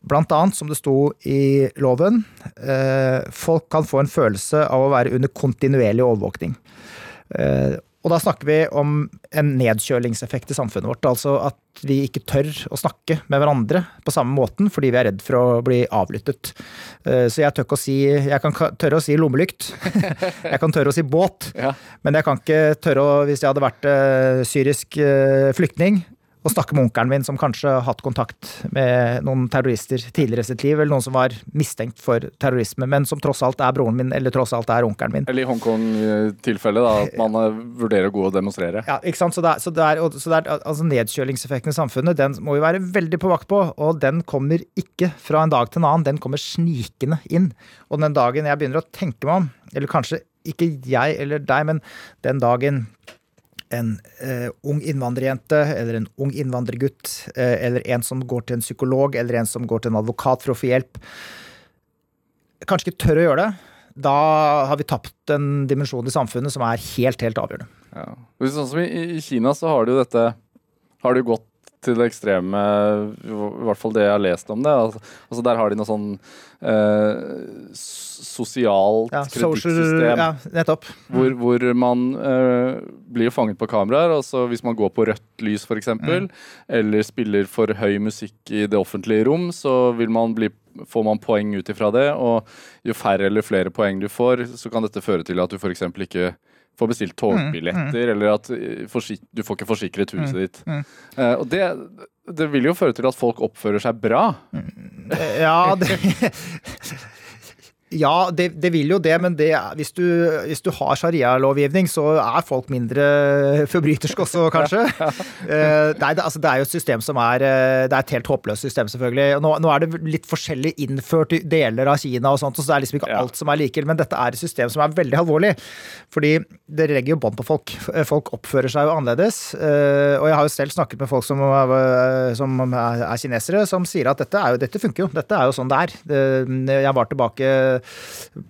Blant annet, som det sto i loven, eh, folk kan få en følelse av å være under kontinuerlig overvåkning. Eh, og da snakker vi om en nedkjølingseffekt i samfunnet vårt. Altså at vi ikke tør å snakke med hverandre på samme måten fordi vi er redd for å bli avlyttet. Eh, så jeg tør å si Jeg kan tørre å si lommelykt. Jeg kan tørre å si båt. Ja. Men jeg kan ikke tørre å, hvis jeg hadde vært uh, syrisk uh, flyktning, og snakke med onkelen min som kanskje har hatt kontakt med noen terrorister tidligere i sitt liv, eller noen som var mistenkt for terrorisme, men som tross alt er broren min, eller tross alt er onkelen min. Eller i Hongkong-tilfellet, da, at man eh, vurderer å gå og demonstrere. Ja, ikke sant. Så det er, så det er, så det er altså nedkjølingseffekten i samfunnet, den må vi være veldig på vakt på, og den kommer ikke fra en dag til en annen, den kommer snikende inn. Og den dagen jeg begynner å tenke meg om, eller kanskje ikke jeg eller deg, men den dagen en eh, ung innvandrerjente eller en ung innvandrergutt eh, eller en som går til en psykolog eller en som går til en advokat for å få hjelp, kanskje ikke tør å gjøre det, da har vi tapt en dimensjon i samfunnet som er helt, helt avgjørende. Ja. Sånn som i, i, Kina så har det jo dette har jo gått til det ekstreme, i hvert fall det jeg har lest om det. Altså, altså Der har de noe sånn eh, sosialt ja, kredittsystem. Ja, nettopp. Hvor, hvor man eh, blir fanget på kameraer. Altså hvis man går på rødt lys f.eks., mm. eller spiller for høy musikk i det offentlige rom, så vil man bli får man poeng ut ifra det, og jo færre eller flere poeng du får, så kan dette føre til at du f.eks. ikke får bestilt togbilletter, mm, mm. eller at eh, du får ikke forsikret huset mm, ditt. Uh, og det, det vil jo føre til at folk oppfører seg bra. Ja, det Ja, det, det, vil jo det, men det, hvis, du, hvis du har sharialovgivning, så er folk mindre forbryterske også, kanskje. Uh, nei, det, altså, det, er jo et system som er eh, Det er et helt håpløst system, selvfølgelig. Nå, nå, er det litt forskjellig innført i deler av Kina, og sånt, så det er liksom ikke ja. alt som er like, men dette er et system som er veldig alvorlig. Fordi det legger jo bånd på folk. Folk oppfører seg jo annerledes. Og jeg har jo selv snakket med folk som, som er, kinesere, som sier at dette, jo, dette funker jo. Dette er jo sånn det er. Jeg var tilbake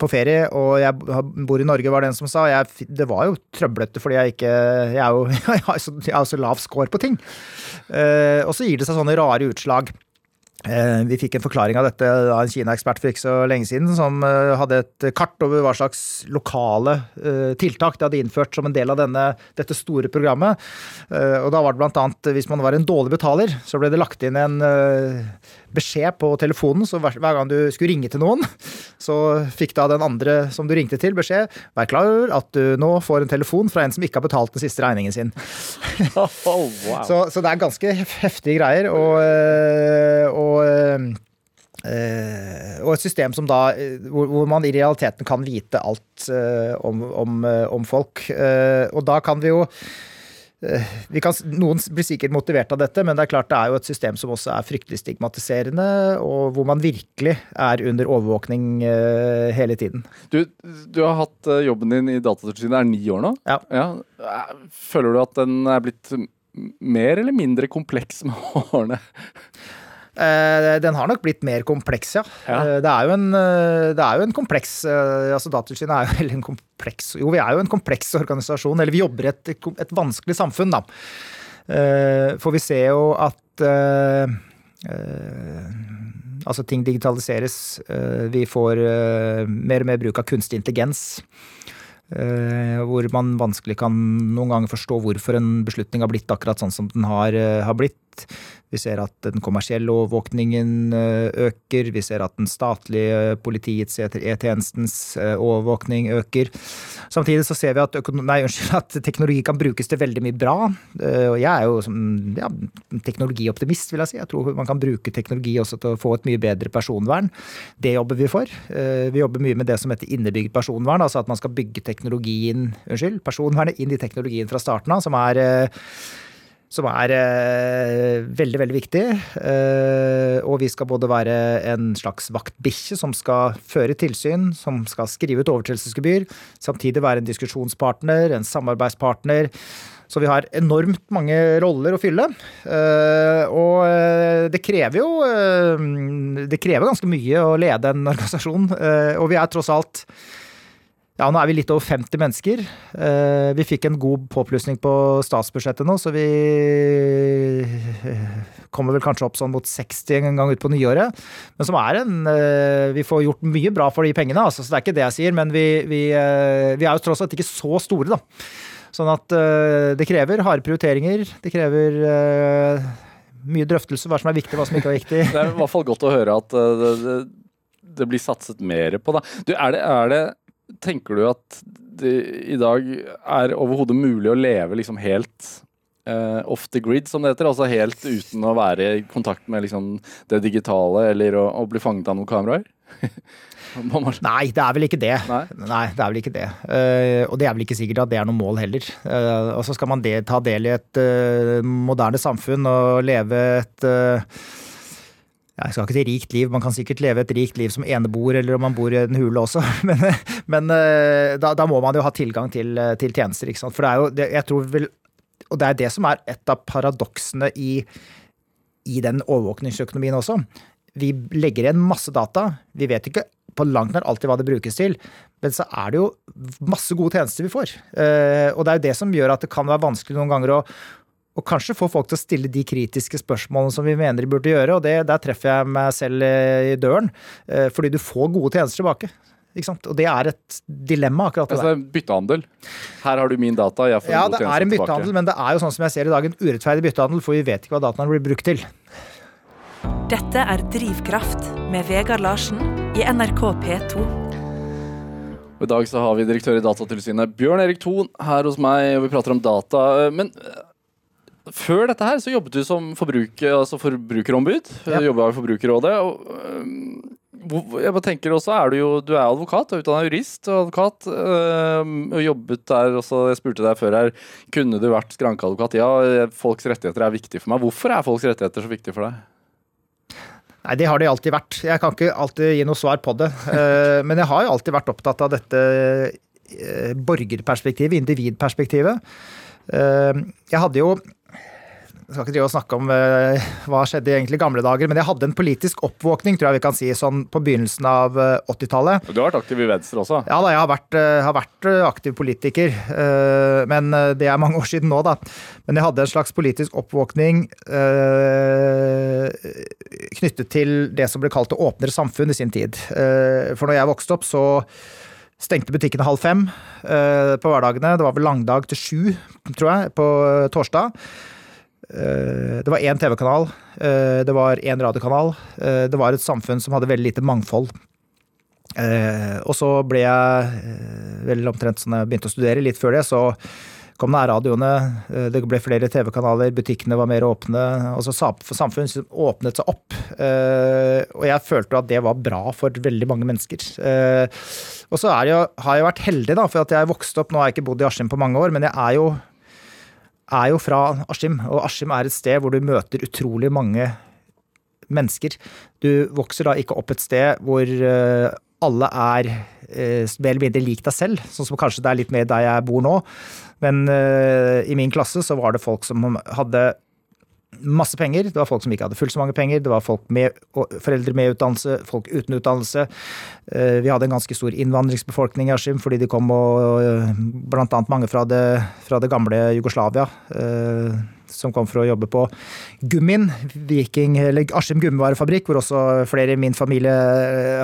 på ferie, og jeg bor i Norge, var den som sa. Jeg, det var jo trøblete, fordi jeg ikke Jeg, er jo, jeg har så, jeg har så lav score på ting. Uh, og så gir det seg sånne rare utslag. Eh, vi fikk en forklaring av dette av en Kina-ekspert for ikke så lenge siden, som eh, hadde et kart over hva slags lokale tiltak de hadde innført som en del av denne, dette store programmet. Og da var det blant annet, hvis man var en dårlig betaler, så ble det lagt inn en beskjed på telefonen, så hver, gang du skulle ringe til noen, så fikk da den andre som du ringte til, beskjed Vær klar over at du nå får en telefon fra en som ikke har betalt den siste regningen sin. oh, wow. så, så, det er ganske heftige greier. Og, eh, og Uh, og et system som da, hvor, hvor, man i realiteten kan vite alt uh, om, om, uh, om, folk. og da kan vi jo kan, noen blir sikkert motivert av dette, men det er klart det er jo et system som også er fryktelig stigmatiserende, og hvor man virkelig er under overvåkning uh, hele tiden. Du, du, har hatt eh, jobben din i Datatilsynet er ni år nå. Ja. ja. Føler du at den er blitt mer eller mindre kompleks med årene? Eh, den har nok blitt mer kompleks, ja. ja. Eh, det, er en, eh, det, er jo en, kompleks altså Datatilsynet er jo heller en kompleks Jo, vi er jo en kompleks organisasjon. Eller vi jobber i et, et vanskelig samfunn, da. For vi ser jo at Altså, ting digitaliseres. Vi får mer og mer bruk av kunstig intelligens. Hvor man vanskelig kan noen ganger forstå hvorfor en beslutning har blitt akkurat sånn som den har, har blitt. Vi ser at den kommersielle overvåkningen eh, øker. Vi ser at den statlige politiets, E-tjenestens eh, overvåkning øker. Samtidig så ser vi at, nei, unnskyld, at, teknologi kan brukes til veldig mye bra. Eh, og jeg er jo ja, teknologioptimist, vil jeg si. Jeg tror man kan bruke teknologi også til å få et mye bedre personvern. Det jobber vi for. Vi jobber mye med det som heter innebygd personvern. Altså at man skal bygge teknologien, unnskyld, personvernet inn i teknologien fra starten av. som er som er eh, veldig, veldig viktig. Eh, og vi skal både være en slags vaktbikkje som skal føre tilsyn, som skal skrive ut overtredelsesgebyr, samtidig være en diskusjonspartner, en samarbeidspartner. Så vi har enormt mange roller å fylle. Eh, og eh, det krever jo eh, Det krever ganske mye å lede en organisasjon, og vi er tross alt Ja, nå er vi litt over 50 mennesker. Eh, vi fikk en god påplussing på statsbudsjettet nå, så vi eh, kommer vel kanskje opp sånn mot 60 en gang ut på nyåret. Men som er en eh, Vi får gjort mye bra for de pengene, altså, så det er ikke det jeg sier. Men vi, vi, vi er jo tross alt ikke så store, da. Sånn at det krever harde prioriteringer. Det krever mye drøftelse hva som er viktig, hva som ikke er viktig. Det er i hvert fall godt å høre at det, det, det blir satset mer på, da. Du, er det, er det Tenker du at det i dag er overhodet mulig å leve liksom helt uh, off the grid, som det heter? Altså helt uten å være i kontakt med liksom det digitale eller å, å bli fanget av noen kameraer? Nei, det er vel ikke det. Nei, Nei det er vel ikke det. Uh, og det er vel ikke sikkert at det er noe mål heller. Uh, og så skal man de, ta del i et moderne samfunn og leve et jeg skal ikke til rikt liv, man kan sikkert leve et rikt liv som eneboer, eller om man bor i en hule også, men, men eh, da, da, må man jo ha tilgang til, eh, til tjenester, ikke sant. For det er jo, det, jeg tror vel, og det er det som er et av paradoksene i, i den overvåkningsøkonomien også. Vi legger igjen masse data, vi vet ikke på langt nær alltid hva det brukes til, men så er det jo masse gode tjenester vi får. Eh, og det er jo det som gjør at det kan være vanskelig noen ganger å og kanskje få folk til å stille de kritiske spørsmålene som vi mener de burde gjøre. Og det, der treffer jeg meg selv eh, i døren, eh, fordi du får gode tjenester tilbake. Og det er et dilemma, akkurat det altså, Byttehandel. Her har du min data, jeg får ja, gode tjenester tilbake. Ja, det er en byttehandel, men det er jo sånn som jeg ser i dag, en urettferdig byttehandel, for vi vet ikke hva dataene blir brukt til. Dette er Drivkraft med Vegard Larsen i NRK P2. I dag så har vi direktør i Datatilsynet Bjørn Erik Thon her hos meg, og vi prater om data. Men før dette her så jobbet du som forbruker, altså forbrukerombud. Ja. Jobba i Forbrukerrådet. Og, jeg bare tenker også, er Du jo, du er advokat, du er utdanna jurist og advokat. og jobbet der også, Jeg spurte deg før her, kunne du vært skrankeadvokat? Ja, folks rettigheter er viktig for meg. Hvorfor er folks rettigheter så viktig for deg? Nei, det har det alltid vært. Jeg kan ikke alltid gi noe svar på det. Men jeg har jo alltid vært opptatt av dette borgerperspektivet, individperspektivet. Jeg hadde jo skal ikke drive og snakke om uh, hva skjedde i gamle dager, men jeg hadde en politisk oppvåkning, tror jeg vi kan si, sånn på begynnelsen av uh, eh, 80-tallet. Du har vært aktiv i Venstre også? Ja da, jeg har vært, uh, har vært aktiv politiker. men det er mange år siden nå, da. Men jeg hadde en slags politisk oppvåkning knyttet til det som ble kalt det åpnere samfunn i sin tid. for når jeg vokste opp, så stengte butikkene halv fem på hverdagene. Det var vel langdag til sju, tror jeg, på torsdag. Eh, det var én TV-kanal, eh, det var én radiokanal. Eh, det var et samfunn som hadde veldig lite mangfold. Og så ble jeg vel omtrent sånn jeg begynte å studere, litt før det, så kom nærradioene, det ble flere TV-kanaler, butikkene var mer åpne. Altså samfunnet åpnet seg opp. Og jeg følte at det var bra for veldig mange mennesker. Og så har jeg vært heldig, da, for at jeg vokste opp Nå har jeg ikke bodd i Askim på mange år, men jeg er jo er jo fra Askim, og Askim er et sted hvor du møter utrolig mange mennesker. Du vokser da ikke opp et sted hvor eh, alle er eh, mer eller mindre lik deg selv, sånn som kanskje det er litt mer der jeg bor nå. Men uh, i min klasse så var det folk som hadde masse penger. Det var folk som ikke hadde fullt så mange penger. Det var folk med, foreldre med utdannelse, folk uten utdannelse. Eh, vi hadde en ganske stor innvandringsbefolkning i Askim, fordi de kom og eh, blant annet mange fra det, fra det gamle Jugoslavia. Eh, som kom for å jobbe på Gummin, Viking, eller Askim gummivarefabrikk, hvor også flere i min familie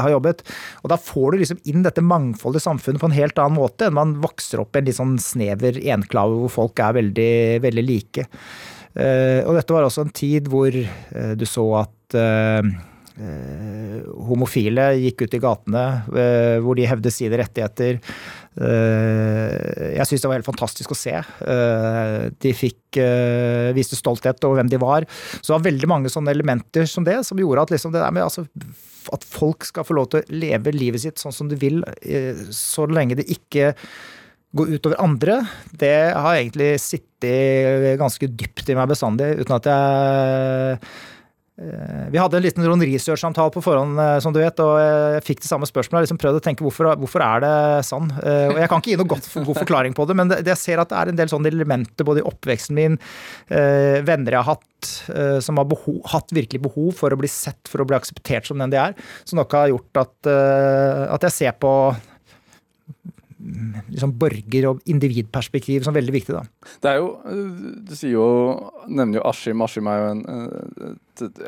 har jobbet. Og da får du liksom inn dette mangfoldige samfunnet på en helt annen måte enn man vokser opp i en litt sånn snever enklave hvor folk er veldig, veldig like. Eh, og dette var også en tid hvor eh, du så at eh, homofile gikk ut i gatene, hvor de hevde sine rettigheter. Jeg syns det var helt fantastisk å se. De fikk, viste stolthet over hvem de var. Så det var veldig mange sånne elementer som det, som gjorde at liksom det der med altså, at folk skal få lov til å leve livet sitt sånn som de vil, så lenge det ikke gå utover andre, det har egentlig sittet ganske dypt i meg bestandig, uten at jeg eh, vi hadde en liten sånn research-samtale på forhånd, eh, som du vet, og jeg fikk det samme spørsmålet. Jeg liksom prøvde å tenke hvorfor, hvorfor er det sånn? Eh, og jeg kan ikke gi noe godt, god forklaring på det, men jeg ser at det er en del sånne elementer både i oppveksten min, venner jeg har hatt, som har behov, hatt virkelig behov for å bli sett, for å bli akseptert som den de er, som nok har gjort at, at jeg ser på liksom borger- og individperspektiv som veldig viktig. da. Det er jo Du sier jo, nevner jo Askim. Askim er jo en,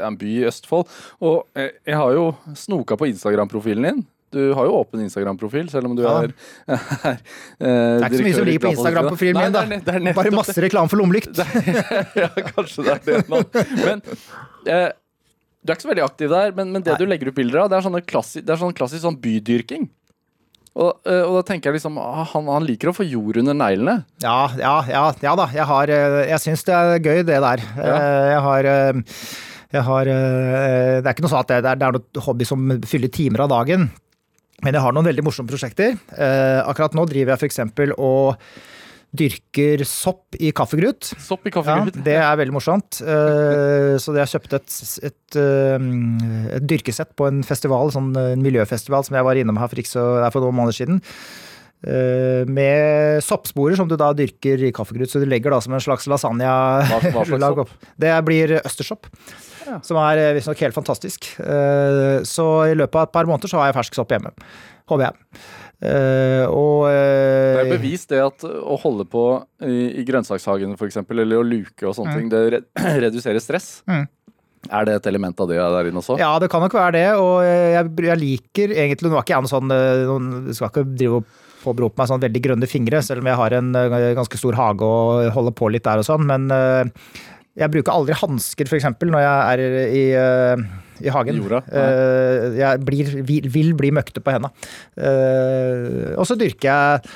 en by i Østfold. Og jeg, jeg har jo snoka på Instagram-profilen din. Du har jo åpen Instagram-profil, selv om du ja. er, er Det er ikke så mye som ligger på Instagram-profilen min, da. Det er, det er Bare masse reklame for lommelykt. ja, kanskje det er det nå. Men eh, du er ikke så veldig aktiv der, men, men det Nei. du legger ut bilder av, det er sånn klassisk sånn bydyrking. Og, eh, og, da tenker jeg liksom ah, han, han, liker å få jord under neglene. Ja, ja, ja, ja da. Jeg, har, eh, jeg syns det er gøy, det der. Ja. Eh, jeg har jeg har, det er ikke noe sånn at det er, det er noe hobby som fyller timer av dagen. Men jeg har noen veldig morsomme prosjekter. akkurat nå driver jeg f.eks. og dyrker sopp i kaffegrut. Sopp i kaffegrut? Ja, det er veldig morsomt. Uh, så jeg har kjøpt et, et, uh, et, dyrkesett på en festival, sånn en miljøfestival som jeg var innom her for, ikke så, for noen måneder siden. Med soppsporer som du da dyrker i kaffegrut, så du legger da som en slags lasagne. Hva, opp. Det blir østersopp. Ja. Som er visstnok helt fantastisk. Så i løpet av et par måneder så har jeg fersk sopp hjemme. Håper jeg. Uh, og, uh, det er bevist det at å holde på i, i grønnsakshagen f.eks., eller å luke og sånne mm. ting, det re reduserer stress. Mm. Er det et element av det der inne også? Ja, det kan nok være det. Og jeg, jeg liker egentlig Nå er ikke jeg noen sånn eh, noen, Skal ikke drive og påberope meg sånn veldig grønne fingre, selv om jeg har en ganske stor hage og holder på litt der og sånn. Men jeg bruker aldri hansker, f.eks., når jeg er i i hagen. Jorda, uh, jeg blir, vil, vil, bli møkte på henda. Uh, og så dyrker jeg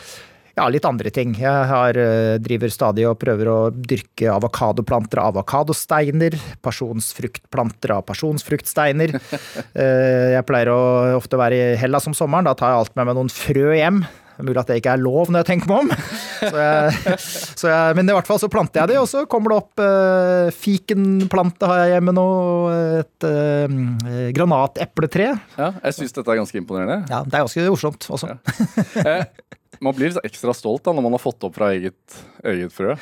ja, litt andre ting. Jeg har, driver stadig og prøver å dyrke avokadoplanter av avokadosteiner. Pasjonsfruktplanter av pasjonsfruktsteiner. jeg pleier å ofte være i Hellas om sommeren. Da tar jeg alt med meg noen frø hjem. Mulig at det ikke er lov når jeg tenker meg om. Så jeg, så jeg, men i hvert fall så planter jeg de, og så kommer det opp uh, fikenplante har jeg hjemme nå. Et uh, granatepletre. Ja, jeg syns dette er ganske imponerende. Ja, det er ganske morsomt også. Ja. Eh, man blir litt ekstra stolt da, når man har fått opp fra eget, eget frø.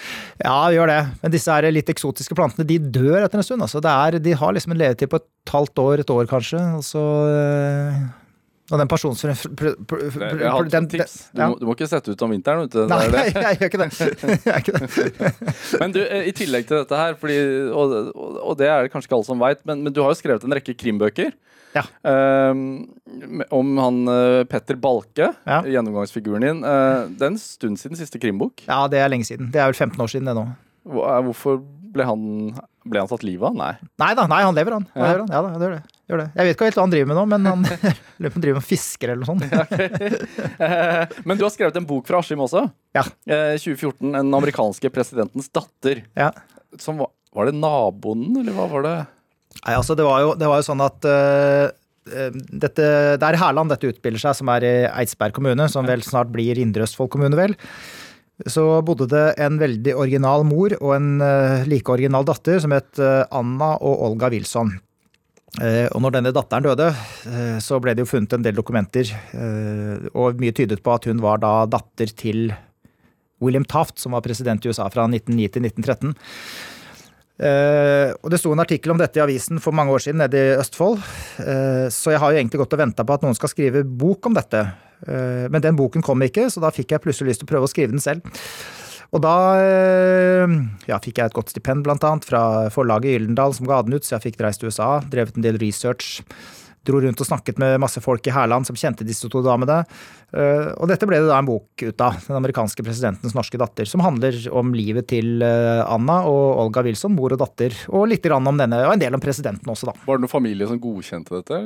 Ja, vi gjør det. Men disse her litt eksotiske plantene de dør etter en stund. Altså, er, de har liksom en levetid på et halvt år, et år kanskje. og så... Uh, og den pensjonsfrøen Jeg har et tips. Du, ja. må, du, må, ikke sette ut om vinteren. Vet du. Nei, det. jeg gjør ikke det. Ikke det. men du, eh, i tillegg til dette her, fordi, og, og, det er det kanskje ikke alle som veit, men, men, du har jo skrevet en rekke krimbøker. Ja. Um, om han uh, Petter Balke, ja. gjennomgangsfiguren din. Uh, det er en stund siden siste krimbok? Ja, det er lenge siden. Det er vel 15 år siden det nå. Hvorfor ble han, ble han tatt livet av? Nei. Nei da, nei, han lever, han. han, lever, han. Ja, det gjør det. Gjør det. Jeg vet ikke helt hva han driver med nå, men han lurer driver med fisker eller noe sånt. Ja, okay. men du har skrevet en bok fra Askim også. Ja. 2014. Eh, 'Den amerikanske presidentens datter'. Ja. Som var, var det naboen, eller hva var det? Nei, altså det var jo, det var jo sånn at uh, dette, Det er Hærland dette utspiller seg, som er i Eidsberg kommune, som vel snart blir Indre Østfold kommune, vel så bodde det en veldig original mor og en like original datter som het Anna og Olga Wilson. Uh, og når denne datteren døde, så ble det jo funnet en del dokumenter, og mye tydet på at hun var da datter til William Taft, som var president i USA fra 1909 til 1913. og Det sto en artikkel om dette i avisen for mange år siden nede i Østfold. så jeg har jo egentlig gått og venta på at noen skal skrive bok om dette. Eh, men den boken kom ikke, så da fikk jeg plutselig lyst til å prøve å skrive den selv. Og da eh, ja, fikk jeg et godt stipend, blant annet, fra forlaget Gyldendal som ga den ut, så jeg fikk reist til USA, drevet en del research. Dro rundt og snakket med masse folk i Hærland som kjente disse to damene. Eh, og dette ble det da en bok ut av, Den amerikanske presidentens norske datter, som handler om livet til Anna og Olga Wilson, mor og datter, og litt om denne, og en del om presidenten også, da. Var det noen familie som godkjente dette?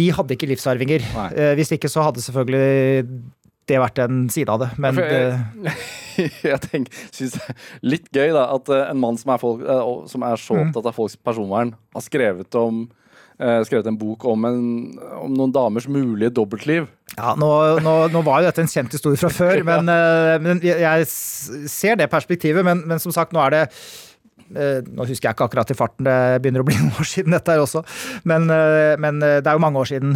De hadde ikke livsarvinger. Nei. Hvis ikke så hadde selvfølgelig det vært en side av det, men jeg, jeg tenker, synes det er litt gøy da, at en mann som er, folk, som er så mm. opptatt av folks personvern, har skrevet om uh, skrevet en bok om, en, om, noen damers mulige dobbeltliv. Ja, nå, nå, nå, var jo dette en kjent historie fra før, men, men jeg ser det perspektivet. Men, men, som sagt, nå er det nå husker jeg ikke akkurat i farten, det begynner å bli noen år siden dette her også. Men, men det er jo mange år siden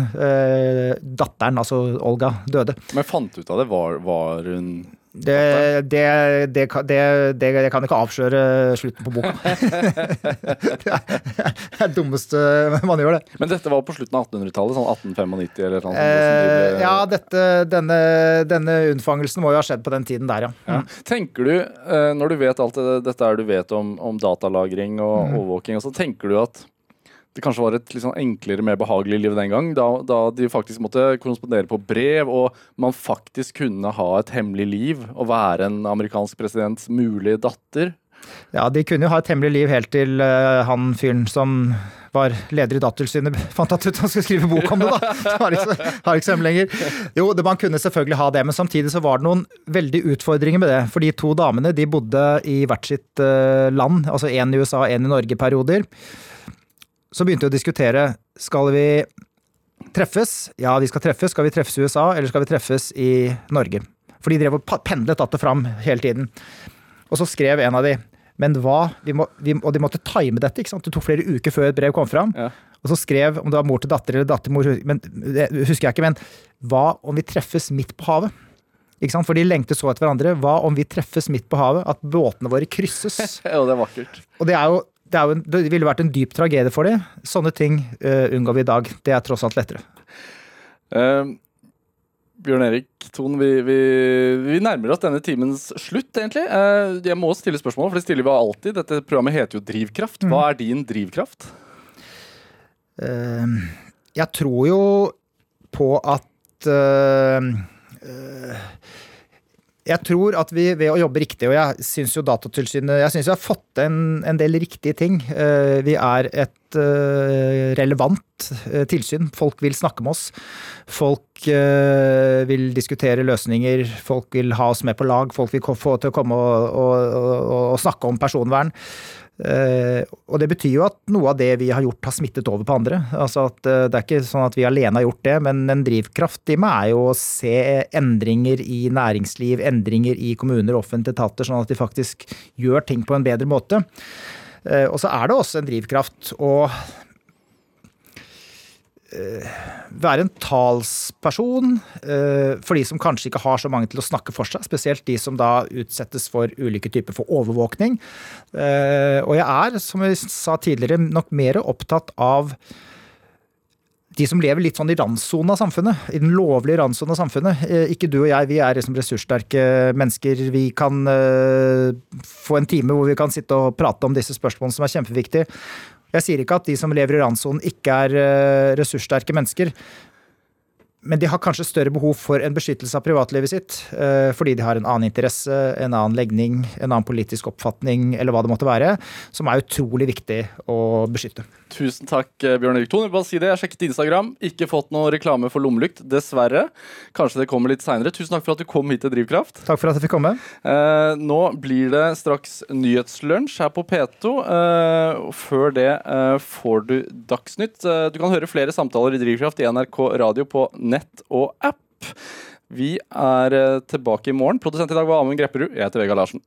datteren, altså Olga, døde. Men fant du ut av det? Var, var hun Det, det, det, det, det kan ikke avsløre slutten på boka. det er det dummeste man gjør, det. Men dette var på slutten av 1800-tallet, sånn 1895 eller noe sånt? Eh, ja, dette, denne, denne unnfangelsen må jo ha skjedd på den tiden der, ja. Ja. Tenker du, eh, når du vet alt dette du vet om, om datalagring og overvåking, og så tenker du at det kanskje var et litt sånn enklere, mer behagelig liv den gang, da, da de faktisk måtte korrespondere på brev, og man faktisk kunne ha et hemmelig liv og være en amerikansk presidents mulige datter? Ja, de kunne jo ha et hemmelig liv helt til uh, han fyren som var leder i Datatilsynet fant at han skulle skrive bok om det, da. Det har ikke, har ikke lenger. Jo, det, man kunne selvfølgelig ha det, men samtidig så var det noen veldig utfordringer med det. For de to damene de bodde i hvert sitt uh, land, altså én i USA og én i Norge i perioder. Så begynte vi å diskutere skal vi treffes. Ja, vi skal treffes. Skal vi treffes i USA, eller skal vi treffes i Norge? For de drev og pendlet att og fram hele tiden. Og så skrev en av de men hva, vi må, vi, Og de måtte time dette, ikke sant? det tok flere uker før et brev kom fram. Ja. Og så skrev om det var mor til datter eller datter mor, men det husker jeg ikke, men hva om vi treffes midt på havet? Ikke sant? For de lengtet så etter hverandre. Hva om vi treffes midt på havet? At båtene våre krysses? Ja, det er vakkert. Og det er jo det, er en, det ville vært en dyp tragedie for dem. Sånne ting uh, unngår vi i dag. Det er tross alt lettere. Uh, Bjørn Erik Thon, vi, vi, vi nærmer oss denne timens slutt, egentlig. Uh, jeg må stille spørsmål, for det stiller vi alltid. Dette programmet heter jo Drivkraft. Hva er din drivkraft? Eh, jeg tror jo på at eh, Jeg tror at vi ved å jobbe riktig, og jeg syns jo Datatilsynet Jeg syns vi har fått en, en del riktige ting. Eh, Vi er et eh, relevant eh, tilsyn. Folk vil snakke med oss. Folk vil diskutere løsninger. Folk vil ha oss med på lag. Folk vil få til å komme og, og, og, og snakke om personvern. Eh, og det betyr jo at noe av det vi har gjort, har smittet over på andre. Altså at eh, Det er ikke sånn at vi alene har gjort det, men en drivkraft i meg er jo å se endringer i næringsliv, endringer i kommuner og offentlige etater, sånn at de faktisk gjør ting på en bedre måte. Eh, og så er det også en drivkraft å være en talsperson eh, for de som kanskje ikke har så mange til å snakke for seg, spesielt de som da utsettes for ulike typer for overvåkning. Eh, Og jeg er, som vi sa tidligere, nok mer opptatt av de som lever litt sånn i randsonen av samfunnet, i den lovlige randsonen av samfunnet. Eh, Ikke du og jeg, vi er liksom ressurssterke mennesker. Vi kan eh, få en time hvor vi kan sitte og prate om disse spørsmålene som er kjempeviktige. Jeg sier ikke at de som lever i randsonen ikke er eh, ressurssterke mennesker, men de har kanskje større behov for en beskyttelse av privatlivet sitt, eh, fordi de har en annen interesse, en annen legning, en annen politisk oppfatning, eller hva det måtte være, som er utrolig viktig å beskytte. Tusen takk, eh, Bjørn Erik Thon. Si. Jeg sjekket Instagram. Ikke fått noe reklame for lommelykt, dessverre. Kanskje det kommer litt seinere. Tusen takk for at du kom hit til Drivkraft. Takk for at jeg fikk komme. Eh, nå blir det straks nyhetslunsj her på P2. Eh, før det får du Dagsnytt. Du kan høre flere samtaler i Drivkraft i NRK Radio på nett og app. Vi er eh, tilbake i morgen. Produsent i dag var Amund Grepperud. Jeg heter Vegard Larsen.